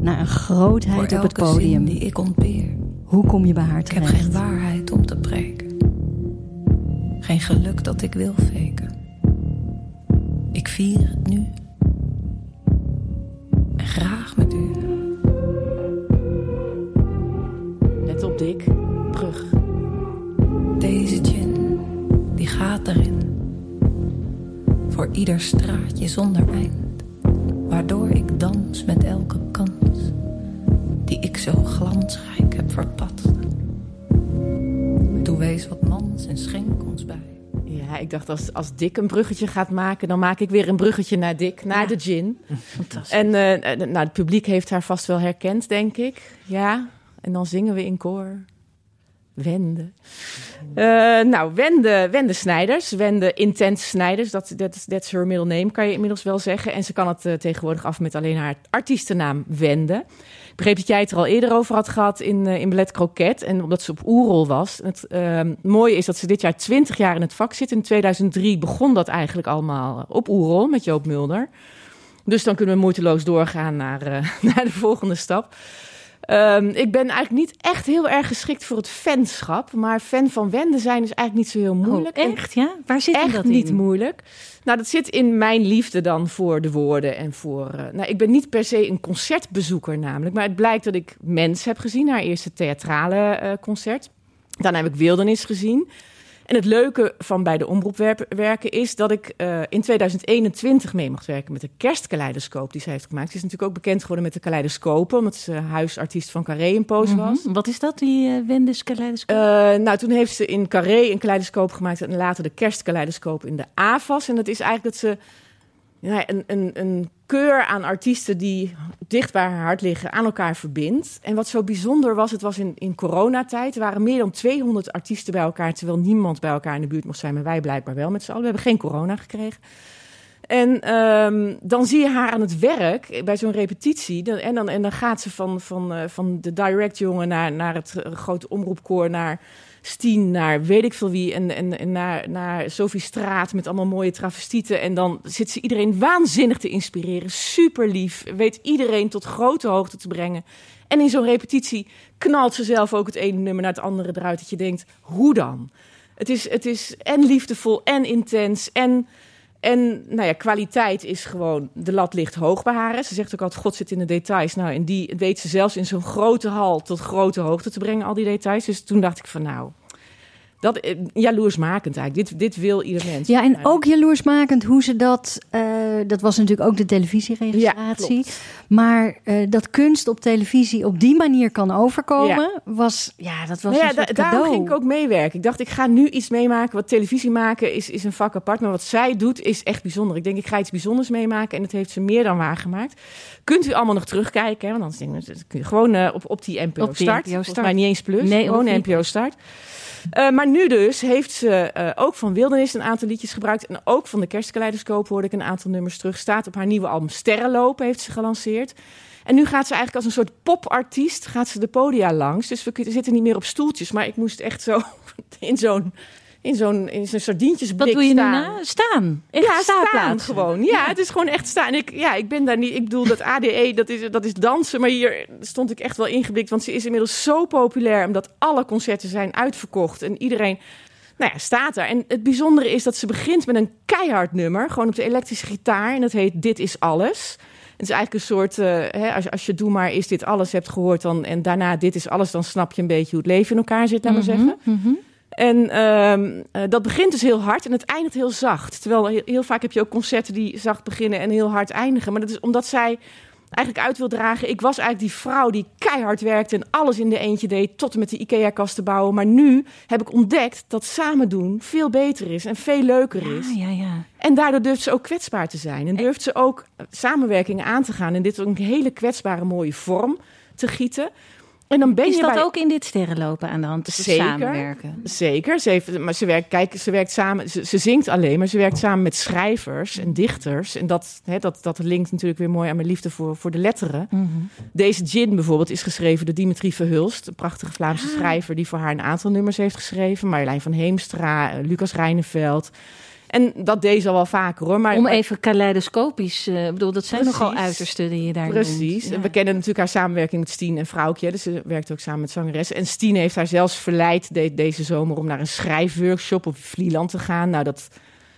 naar een grootheid op het podium. die ik ontbeer. Hoe kom je bij haar Ik heb terecht? geen waarheid om te preken. Geen geluk dat ik wil faken. Ik vier het nu. Dick. Brug. Deze gin, die gaat erin. Voor ieder straatje zonder eind. Waardoor ik dans met elke kans. Die ik zo glansrijk heb verpat. Doe wees wat mans en schenk ons bij. Ja, ik dacht als, als Dick een bruggetje gaat maken, dan maak ik weer een bruggetje naar Dick, naar de gin. <laughs> Fantastisch. En eh, eh, nou, het publiek heeft haar vast wel herkend, denk ik. Ja, en dan zingen we in koor. Wende. Eh, nou, Wende, Wende Snijders. Wende Intense Snijders. Dat dat is that's her middle name, kan je inmiddels wel zeggen. En ze kan het eh, tegenwoordig af met alleen haar artiestennaam Wende. Ik begreep dat jij het er al eerder over had gehad in, eh, in Ballet Croquet. En omdat ze op Oerol was. Het ehm, mooie is dat ze dit jaar 20 jaar in het vak zit. In 2003 begon dat eigenlijk allemaal op Oerol met Joop Mulder. Dus dan kunnen we moeiteloos doorgaan naar, <laughs> naar de volgende stap. Ehm, ik ben eigenlijk niet echt heel erg geschikt voor het fanschap. Maar fan van Wende zijn is eigenlijk niet zo heel moeilijk. Oh, echt, ja? Waar zit echt dat niet in? moeilijk. Nou, dat zit in mijn liefde dan voor de woorden en voor. eh, nou, ik ben niet per se een concertbezoeker namelijk, maar het blijkt dat ik Mens heb gezien, haar eerste theatrale eh, concert. Daarna heb ik Wildernis gezien. En het leuke van bij de omroep wer- werken is dat ik eh, in 2021 mee mocht werken met de kerstkaleidoscoop die ze heeft gemaakt. Ze is natuurlijk ook bekend geworden met de kaleidoscopen, omdat ze huisartiest van Carré in Poos was. Mhm. Wat is dat, die uh, Wendes kaleidoscoop? Eh, nou, toen heeft ze in Carré een kaleidoscoop gemaakt en later de kerstkaleidoscoop in de AFAS. En dat is eigenlijk dat ze ja, een, een, een keur aan artiesten die dicht bij haar hart liggen aan elkaar verbindt. En wat zo bijzonder was, het was in, in coronatijd. Er waren meer dan 200 artiesten bij elkaar, terwijl niemand bij elkaar in de buurt mocht zijn. Maar wij blijkbaar wel met z'n allen. We hebben geen corona gekregen. En ehm, dan zie je haar aan het werk bij zo'n repetitie. En dan, en dan gaat ze van, van, eh, van de direct jongen naar, naar het eh, grote omroepkoor, naar Stien, naar weet ik veel wie. En, en, naar, naar Sophie Straat met allemaal mooie travestieten. En dan zit ze iedereen waanzinnig te inspireren. Super lief. Weet iedereen tot grote hoogte te brengen. En in zo'n repetitie knalt ze zelf ook het ene nummer naar het andere eruit. Dat je denkt, hoe dan? Het is, het is en liefdevol en intens en... En nou ja, kwaliteit is gewoon, de lat ligt hoog bij haar. Ze zegt ook altijd, God zit in de details. Nou, en die weet ze zelfs in zo'n grote hal tot grote hoogte te brengen, al die details. Dus toen dacht ik van, nou, Dat, eh, jaloersmakend eigenlijk. Dit, dit wil ieder mens. Ja, en ook jaloersmakend hoe ze dat... eh, dat was natuurlijk ook de televisieregistratie. Ja, maar eh, dat kunst op televisie op die manier kan overkomen... was, ja, dat was Nou ja, da- daarom ging ik ook meewerken. Ik dacht, ik ga nu iets meemaken. Wat televisie maken is, is een vak apart. Maar wat zij doet is echt bijzonder. Ik denk, ik ga iets bijzonders meemaken. En dat heeft ze meer dan waargemaakt. Kunt u allemaal nog terugkijken. Hè? Want anders denk ik, dat kun je gewoon op, op die NPO Op die Start. NPO Volgens Start. mij niet eens plus. Nee, gewoon. NPO Start. Eh, maar nu dus heeft ze eh, ook van Wildernis een aantal liedjes gebruikt. En ook van de Kerstkaleidoscoop hoorde ik een aantal nummers terug. Staat op haar nieuwe album Sterrenlopen heeft ze gelanceerd. En nu gaat ze eigenlijk als een soort popartiest gaat ze de podia langs. Dus we zitten niet meer op stoeltjes. Maar ik moest echt zo <laughs> in zo'n in zo'n in zo'n sardientjesblik Wat doe je nu staan. na? Staan. Echt ja, staan gewoon. Ja, het is gewoon echt staan. Ik, ja, ik ben daar niet. Ik bedoel, dat ADE, dat is, dat is dansen. Maar hier stond ik echt wel ingeblikt. Want ze is inmiddels zo populair. Omdat alle concerten zijn uitverkocht. En iedereen. Nou ja, staat er. En het bijzondere is dat ze begint met een keihard nummer. Gewoon op de elektrische gitaar. En dat heet Dit is Alles. Het is eigenlijk een soort, eh, hè, als, je- als je Doe maar is dit alles hebt gehoord dan, en daarna dit is alles, dan snap je een beetje hoe het leven in elkaar zit, laat maar zeggen. En ehm, eh, dat begint dus heel hard en het eindigt heel zacht. Terwijl heel, heel vaak heb je ook concerten die zacht beginnen en heel hard eindigen. Maar dat is omdat zij eigenlijk uit wil dragen. Ik was eigenlijk die vrouw die keihard werkte en alles in de eentje deed, tot en met de IKEA-kasten bouwen. Maar nu heb ik ontdekt dat samen doen veel beter is en veel leuker is. Ja, ja, ja. En daardoor durft ze ook kwetsbaar te zijn. En durft ze ook eh, samenwerkingen aan te gaan. En dit ook een hele kwetsbare, mooie vorm te gieten. En dan ben Is je dat bij... ook in dit sterrenlopen aan de hand? We Zeker. samenwerken. Zeker. Ze, heeft, maar ze werkt, kijk, ze werkt samen. Ze, ze zingt alleen, maar ze werkt samen met schrijvers en dichters. En dat, hè, dat, dat linkt natuurlijk weer mooi aan mijn liefde voor, voor de letteren. Mhm. Deze gin bijvoorbeeld is geschreven door Dimitri Verhulst, een prachtige Vlaamse Ah. schrijver die voor haar een aantal nummers heeft geschreven. Marjolein van Heemstra, eh, Lucas Reineveld. En dat deed ze al wel vaker hoor. Maar, Om even kaleidoscopisch... Ik bedoel, dat zijn Precies. nogal uitersten die je daar Precies. noemt. We kennen natuurlijk haar samenwerking met Stien en Vrouwtje. Dus ze werkt ook samen met zangeressen. En Stien heeft haar zelfs verleid de- deze zomer om naar een schrijfworkshop op Vlieland te gaan. Nou, dat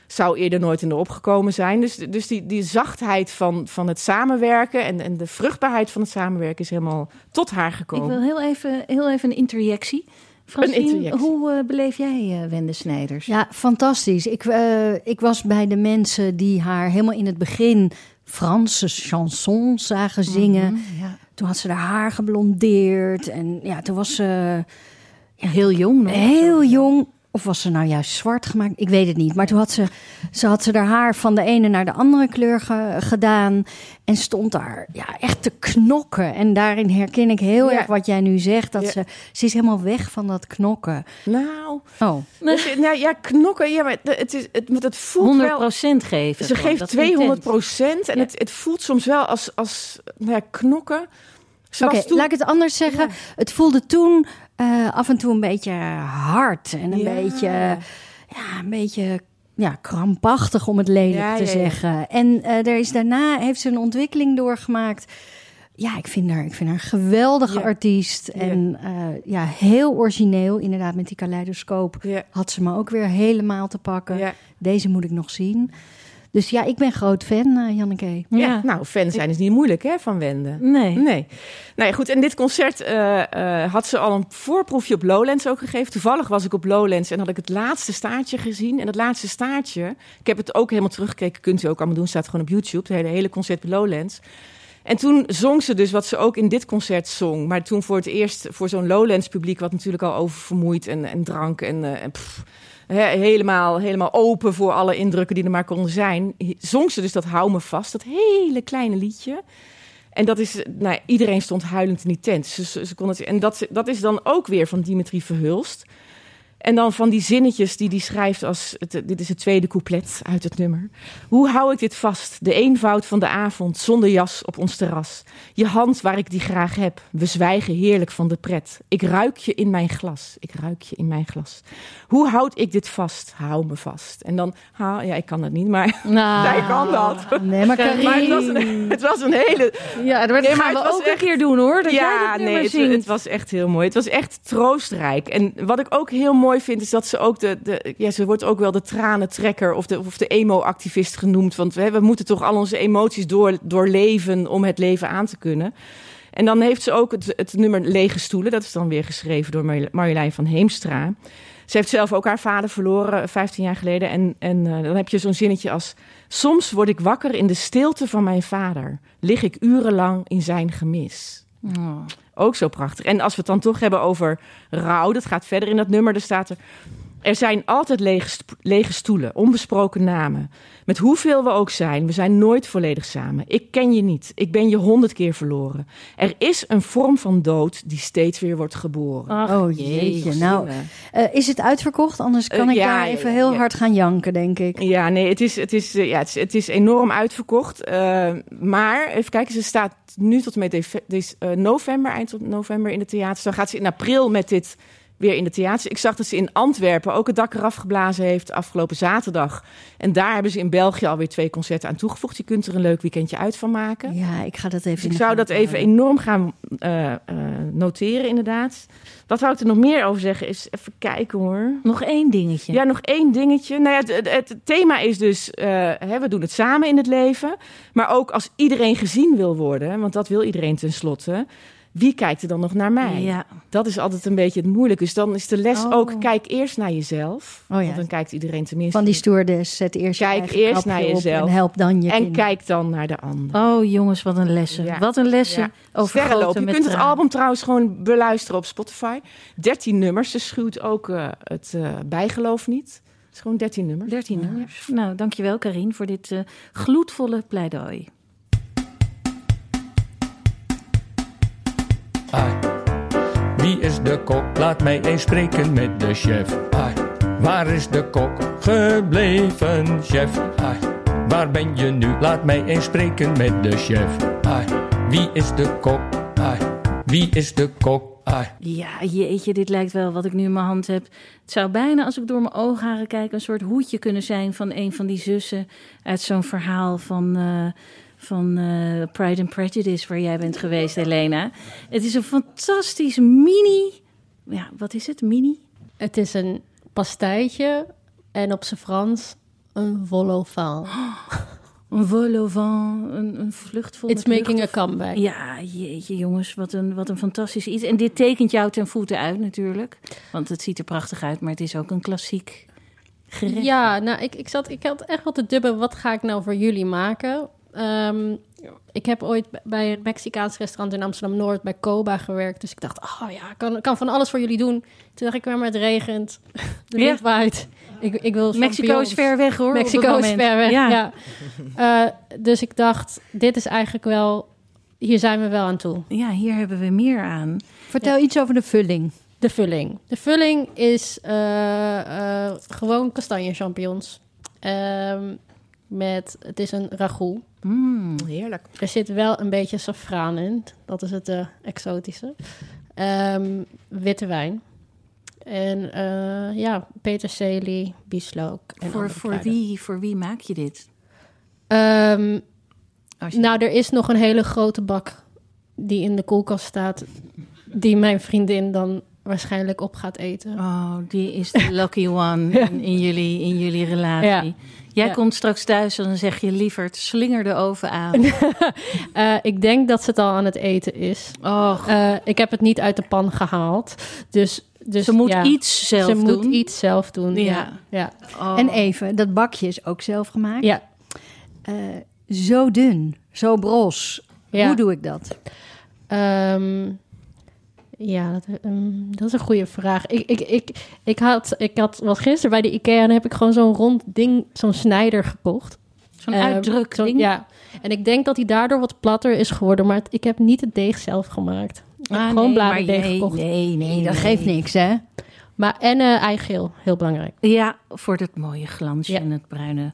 zou eerder nooit in de opgekomen zijn. Dus, dus die, die zachtheid van, van het samenwerken en, en de vruchtbaarheid van het samenwerken is helemaal tot haar Ik gekomen. wil heel even, heel even een interjectie. Francine, hoe eh, beleef jij eh Wende Snijders? Ja, fantastisch. Ik, eh, ik was bij de mensen die haar helemaal in het begin Franse chansons zagen zingen. Mhm, ja. Toen had ze haar haar geblondeerd. En ja, toen was ze Heel jong nog. heel jong. Of was ze nou juist zwart gemaakt? Ik weet het niet. Maar toen had ze, ze, had ze haar haar van de ene naar de andere kleur ge- gedaan. En stond daar ja, echt te knokken. En daarin herken ik heel Ja. erg wat jij nu zegt. Dat Ja. ze, ze is helemaal weg van dat knokken. Nou, Oh, dus, nou ja, knokken. Ja, maar het, is, het, het voelt 100 wel... geven. Ze geeft Dat is 200 intens. procent. En Ja. het, het voelt soms wel als, als nou ja, knokken. Oké, laat ik het anders zeggen. Het voelde toen eh, af en toe een beetje hard. En een Ja. beetje, ja, een beetje ja, krampachtig om het lelijk Ja, te ja, zeggen. En eh, er is daarna heeft ze een ontwikkeling doorgemaakt. Ja, ik vind haar, ik vind haar een geweldige artiest. En eh, ja, heel origineel. Inderdaad, met die kaleidoscoop had ze me ook weer helemaal te pakken. Deze moet ik nog zien. Dus ja, ik ben groot fan, eh, Janneke. Ja. Ja. nou, fan zijn is niet moeilijk hè, van Wende. Nee. Nee. Nou ja, goed. En dit concert eh, eh, had ze al een voorproefje op Lowlands ook gegeven. Toevallig was ik op Lowlands en had ik het laatste staartje gezien. En het laatste staartje, ik heb het ook helemaal teruggekeken. Kunt u ook allemaal doen, staat gewoon op YouTube. Het hele, hele concert bij Lowlands. En toen zong ze dus wat ze ook in dit concert zong. Maar toen voor het eerst voor zo'n Lowlands publiek... wat natuurlijk al oververmoeid en, en drank en, eh, en pff, helemaal, helemaal open... voor alle indrukken die er maar konden zijn... zong ze dus dat Hou me vast, dat hele kleine liedje... En dat is, nou, iedereen stond huilend in die tent. Ze, ze, ze kon het, en dat, dat is dan ook weer van Dimitri Verhulst. En dan van die zinnetjes die hij schrijft als... Het, dit is het tweede couplet uit het nummer. Hoe hou ik dit vast? De eenvoud van de avond, zonder jas op ons terras. Je hand waar ik die graag heb. We zwijgen heerlijk van de pret. Ik ruik je in mijn glas. Ik ruik je in mijn glas. Hoe houd ik dit vast? Hou me vast. En dan... Ha, ja, ik kan dat niet, maar Nou, <laughs> zij kan dat. Nee, maar Maar het was een, het was een hele... Ja, dat Nee, maar gaan het we was ook een keer doen hoor. Dat jij ja, dat nee, het, het was echt heel mooi. Het was echt troostrijk. En wat ik ook heel mooi vind, is dat ze ook de... de ja, ze wordt ook wel de tranentrekker of de, of de emo-activist genoemd. Want we, we moeten toch al onze emoties door, doorleven om het leven aan te kunnen. En dan heeft ze ook het, het nummer Lege Stoelen. Dat is dan weer geschreven door Marjo- Marjolein van Heemstra. Ze heeft zelf ook haar vader verloren, 15 jaar geleden. En, en eh, dan heb je zo'n zinnetje als... Soms word ik wakker in de stilte van mijn vader. Lig ik urenlang in zijn gemis. Oh. Ook zo prachtig. En als we het dan toch hebben over rouw, dat gaat verder in dat nummer. Er staat er. Er zijn altijd lege, lege stoelen, onbesproken namen. Met hoeveel we ook zijn, we zijn nooit volledig samen. Ik ken je niet, ik ben je honderd keer verloren. Er is een vorm van dood die steeds weer wordt geboren. Ach, Oh jeetje, nou, eh, is het uitverkocht? Anders kan Eh, ik ja, daar even heel ja. hard gaan janken, denk ik. Ja, nee, het is, het is, eh, ja, het is, het is enorm uitverkocht. Eh, maar even kijken, ze staat nu tot en met eh, november, eind tot november in de theaters. Dan gaat ze in april met dit weer in de theaters. Ik zag dat ze in Antwerpen ook het dak eraf geblazen heeft afgelopen zaterdag. En daar hebben ze in België alweer twee concerten aan toegevoegd. Je kunt er een leuk weekendje uit van maken. Ja, ik ga dat even Dus ik zou dat even houden. enorm gaan eh, eh, noteren, inderdaad. Wat wou ik er nog meer over zeggen? Is even kijken hoor. Nog één dingetje. Ja, nog één dingetje. Nou ja, het, het, het thema is dus, eh, hè, we doen het samen in het leven. Maar ook als iedereen gezien wil worden, want dat wil iedereen tenslotte. Wie kijkt er dan nog naar mij? Ja. Dat is altijd een beetje het moeilijke. Dus dan is de les Oh. ook, kijk eerst naar jezelf. Oh ja. Want dan kijkt iedereen tenminste. Van die stewardess, zet eerst Kijk eerst naar jezelf. En help dan je en kinderen. kijk dan naar de ander. Oh jongens, wat een lessen. Ja. Wat een lessen over Sterrenloop. Je kunt het album trouwens gewoon beluisteren op Spotify. 13 nummers. Ze schuwt ook eh, het eh, bijgeloof niet. Het is gewoon 13 nummers. 13 nummers. Nou, dankjewel Karin voor dit eh, gloedvolle pleidooi. Ai. Wie is de kok? Laat mij eens spreken met de chef. Ai. Waar is de kok gebleven, chef? Ai. Waar ben je nu? Laat mij eens spreken met de chef. Ai. Wie is de kok? Ai. Wie is de kok? Ja, jeetje, dit lijkt wel wat ik nu in mijn hand heb. Het zou bijna, als ik door mijn oogharen kijk, een soort hoedje kunnen zijn van een van die zussen uit zo'n verhaal van, eh, van eh, Pride and Prejudice, waar jij bent geweest, Helena. Het is een fantastisch mini. Ja, wat is het? Mini? Het is een pastijtje en op zijn Frans een vol au vent. <gasps> Een vol au vent, een, een vlucht vol It's making a lucht. comeback. Ja, jeetje jongens, wat een, wat een fantastisch iets. En dit tekent jou ten voeten uit natuurlijk. Want het ziet er prachtig uit, maar het is ook een klassiek gerecht. Ja, nou, ik, ik, zat, ik had echt wel te dubben. Wat ga ik nou voor jullie maken? Ehm, ik heb ooit bij een Mexicaans restaurant in Amsterdam-Noord bij Coba gewerkt. Dus ik dacht, oh ja, ik kan, kan van alles voor jullie doen. Toen dacht ik, maar het regent. <laughs> De Ja. wind waait. Ik, ik wil Mexico is ver weg hoor. Mexico is ver weg, Ja. ja. Eh, dus ik dacht, dit is eigenlijk wel... Hier zijn we wel aan toe. Ja, hier hebben we meer aan. Vertel iets over de vulling. De vulling. De vulling is eh, eh, gewoon kastanje champignons. Ehm, met, het is een ragout. Mm. Heerlijk. Er zit wel een beetje safraan in. Dat is het eh, exotische. Ehm, witte wijn. En eh, ja, peterselie, bieslook. En Voor, voor, kruiden. wie, voor wie maak je dit? Ehm, je- nou, er is nog een hele grote bak die in de koelkast staat. Die mijn vriendin dan waarschijnlijk op gaat eten. Oh, die is de lucky <laughs> one in, in jullie, in jullie relatie. Ja. Jij Ja. komt straks thuis en dan zeg je lieverd, slinger de oven aan. <laughs> Eh, ik denk dat ze het al aan het eten is. Och, Eh, ik heb het niet uit de pan gehaald. Dus, dus ze moet ja, iets zelf ze doen. moet iets zelf doen. Ja. Ja. Ja. Oh. En even, dat bakje is ook zelf gemaakt. Ja. Eh, zo dun, zo bros. Ja. Hoe doe ik dat? Ehm, ja, dat, ehm, dat is een goede vraag. Ik, ik, ik, ik, had, ik had was gisteren bij de IKEA en heb ik gewoon zo'n rond ding, zo'n snijder gekocht. Zo'n Ehm, uitdruk ding. Ja, en ik denk dat hij daardoor wat platter is geworden, maar het- ik heb niet het deeg zelf gemaakt. Ik heb Ah, gewoon nee, bladerdeeg nee, gekocht. Nee, nee, Dat nee. geeft niks, hè? Maar en eh eigeel, heel belangrijk. Ja, voor dat mooie glansje Ja. en het bruine,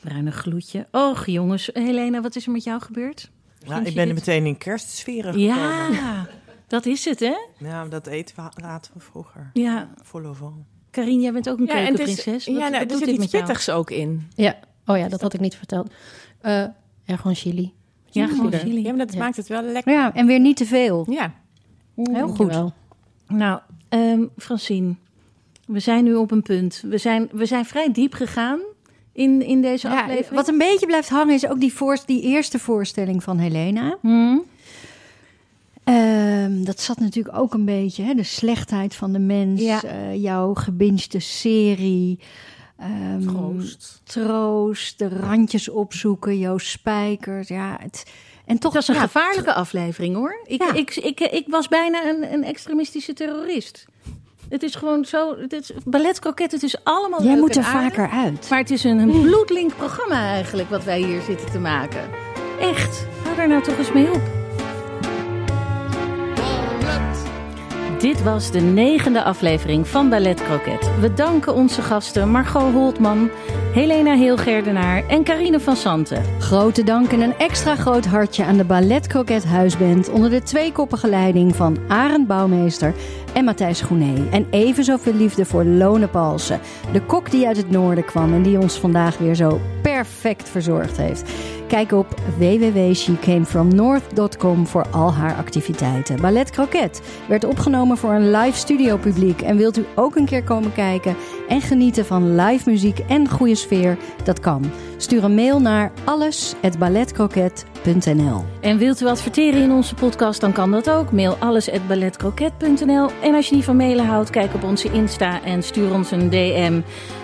bruine gloedje. Och jongens, Helena, wat is er met jou gebeurd? Nou, ik ben dit? meteen in kerstsferen gekomen. Ja, dat is het hè? Ja, dat eten we, laten we vroeger. Ja, Vol. Karin, jij bent ook een Ja, en het is, keukenprinses. Ja, nou, er doet zit iets pittigs ook in. Ja, oh ja, dat had ik niet verteld. Eh, ja, gewoon chili. Ja, gewoon Chili. chili. Ja, maar dat Ja. maakt het wel lekker. Ja, en weer niet te veel. Ja. Heel goed. Dankjewel. Nou, ehm Francine, we zijn nu op een punt. We zijn, we zijn vrij diep gegaan in, in deze Ja, aflevering. wat een beetje blijft hangen is ook die, voor, die eerste voorstelling van Helena. Hmm? Ehm, dat zat natuurlijk ook een beetje, hè, de slechtheid van de mens, Ja. eh, jouw gebingede serie. ehm, Troost. Troost, de randjes opzoeken, jouw spijkers. Ja, het, en toch Het was een ja, gevaarlijke aflevering hoor. Ik, Ja. ik, ik, ik was bijna een, een extremistische terrorist. Het is gewoon zo. Het is, balletkroket, het is allemaal. Jij moet er vaker uit. Maar het is een, een bloedlink programma eigenlijk wat wij hier zitten te maken. Echt. Hou daar nou toch eens mee op. Dit was de negende aflevering van Ballet Croquet. We danken onze gasten Margot Holtman, Helena Heelgerdenaar en Carine van Santen. Grote dank en een extra groot hartje aan de Ballet Croquet Huisband onder de tweekoppige leiding van Arend Bouwmeester en Matthijs Groenee. En even zoveel liefde voor Lone Palsen, de kok die uit het noorden kwam en die ons vandaag weer zo perfect verzorgd heeft. Kijk op www.shecamefromnorth.com voor al haar activiteiten. Ballet Croquet werd opgenomen voor een live studio publiek. En wilt u ook een keer komen kijken en genieten van live muziek en goede sfeer? Dat kan. Stuur een mail naar alles@balletcroquet.nl. En wilt u adverteren in onze podcast, dan kan dat ook. Mail alles@balletcroquet.nl. En als je niet van mailen houdt, kijk op onze Insta en stuur ons een DM.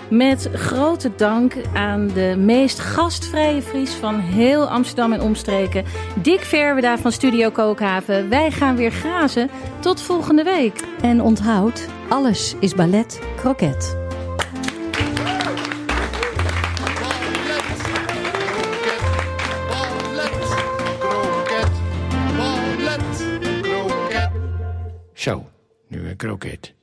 Met grote dank aan de meest gastvrije Fries van heel Amsterdam en omstreken. Dick Verweda van Studio Kookhaven. Wij gaan weer grazen. Tot volgende week. En onthoud, alles is ballet croquet. Ballet, kroket, ballet, kroket. Zo, nu een kroket.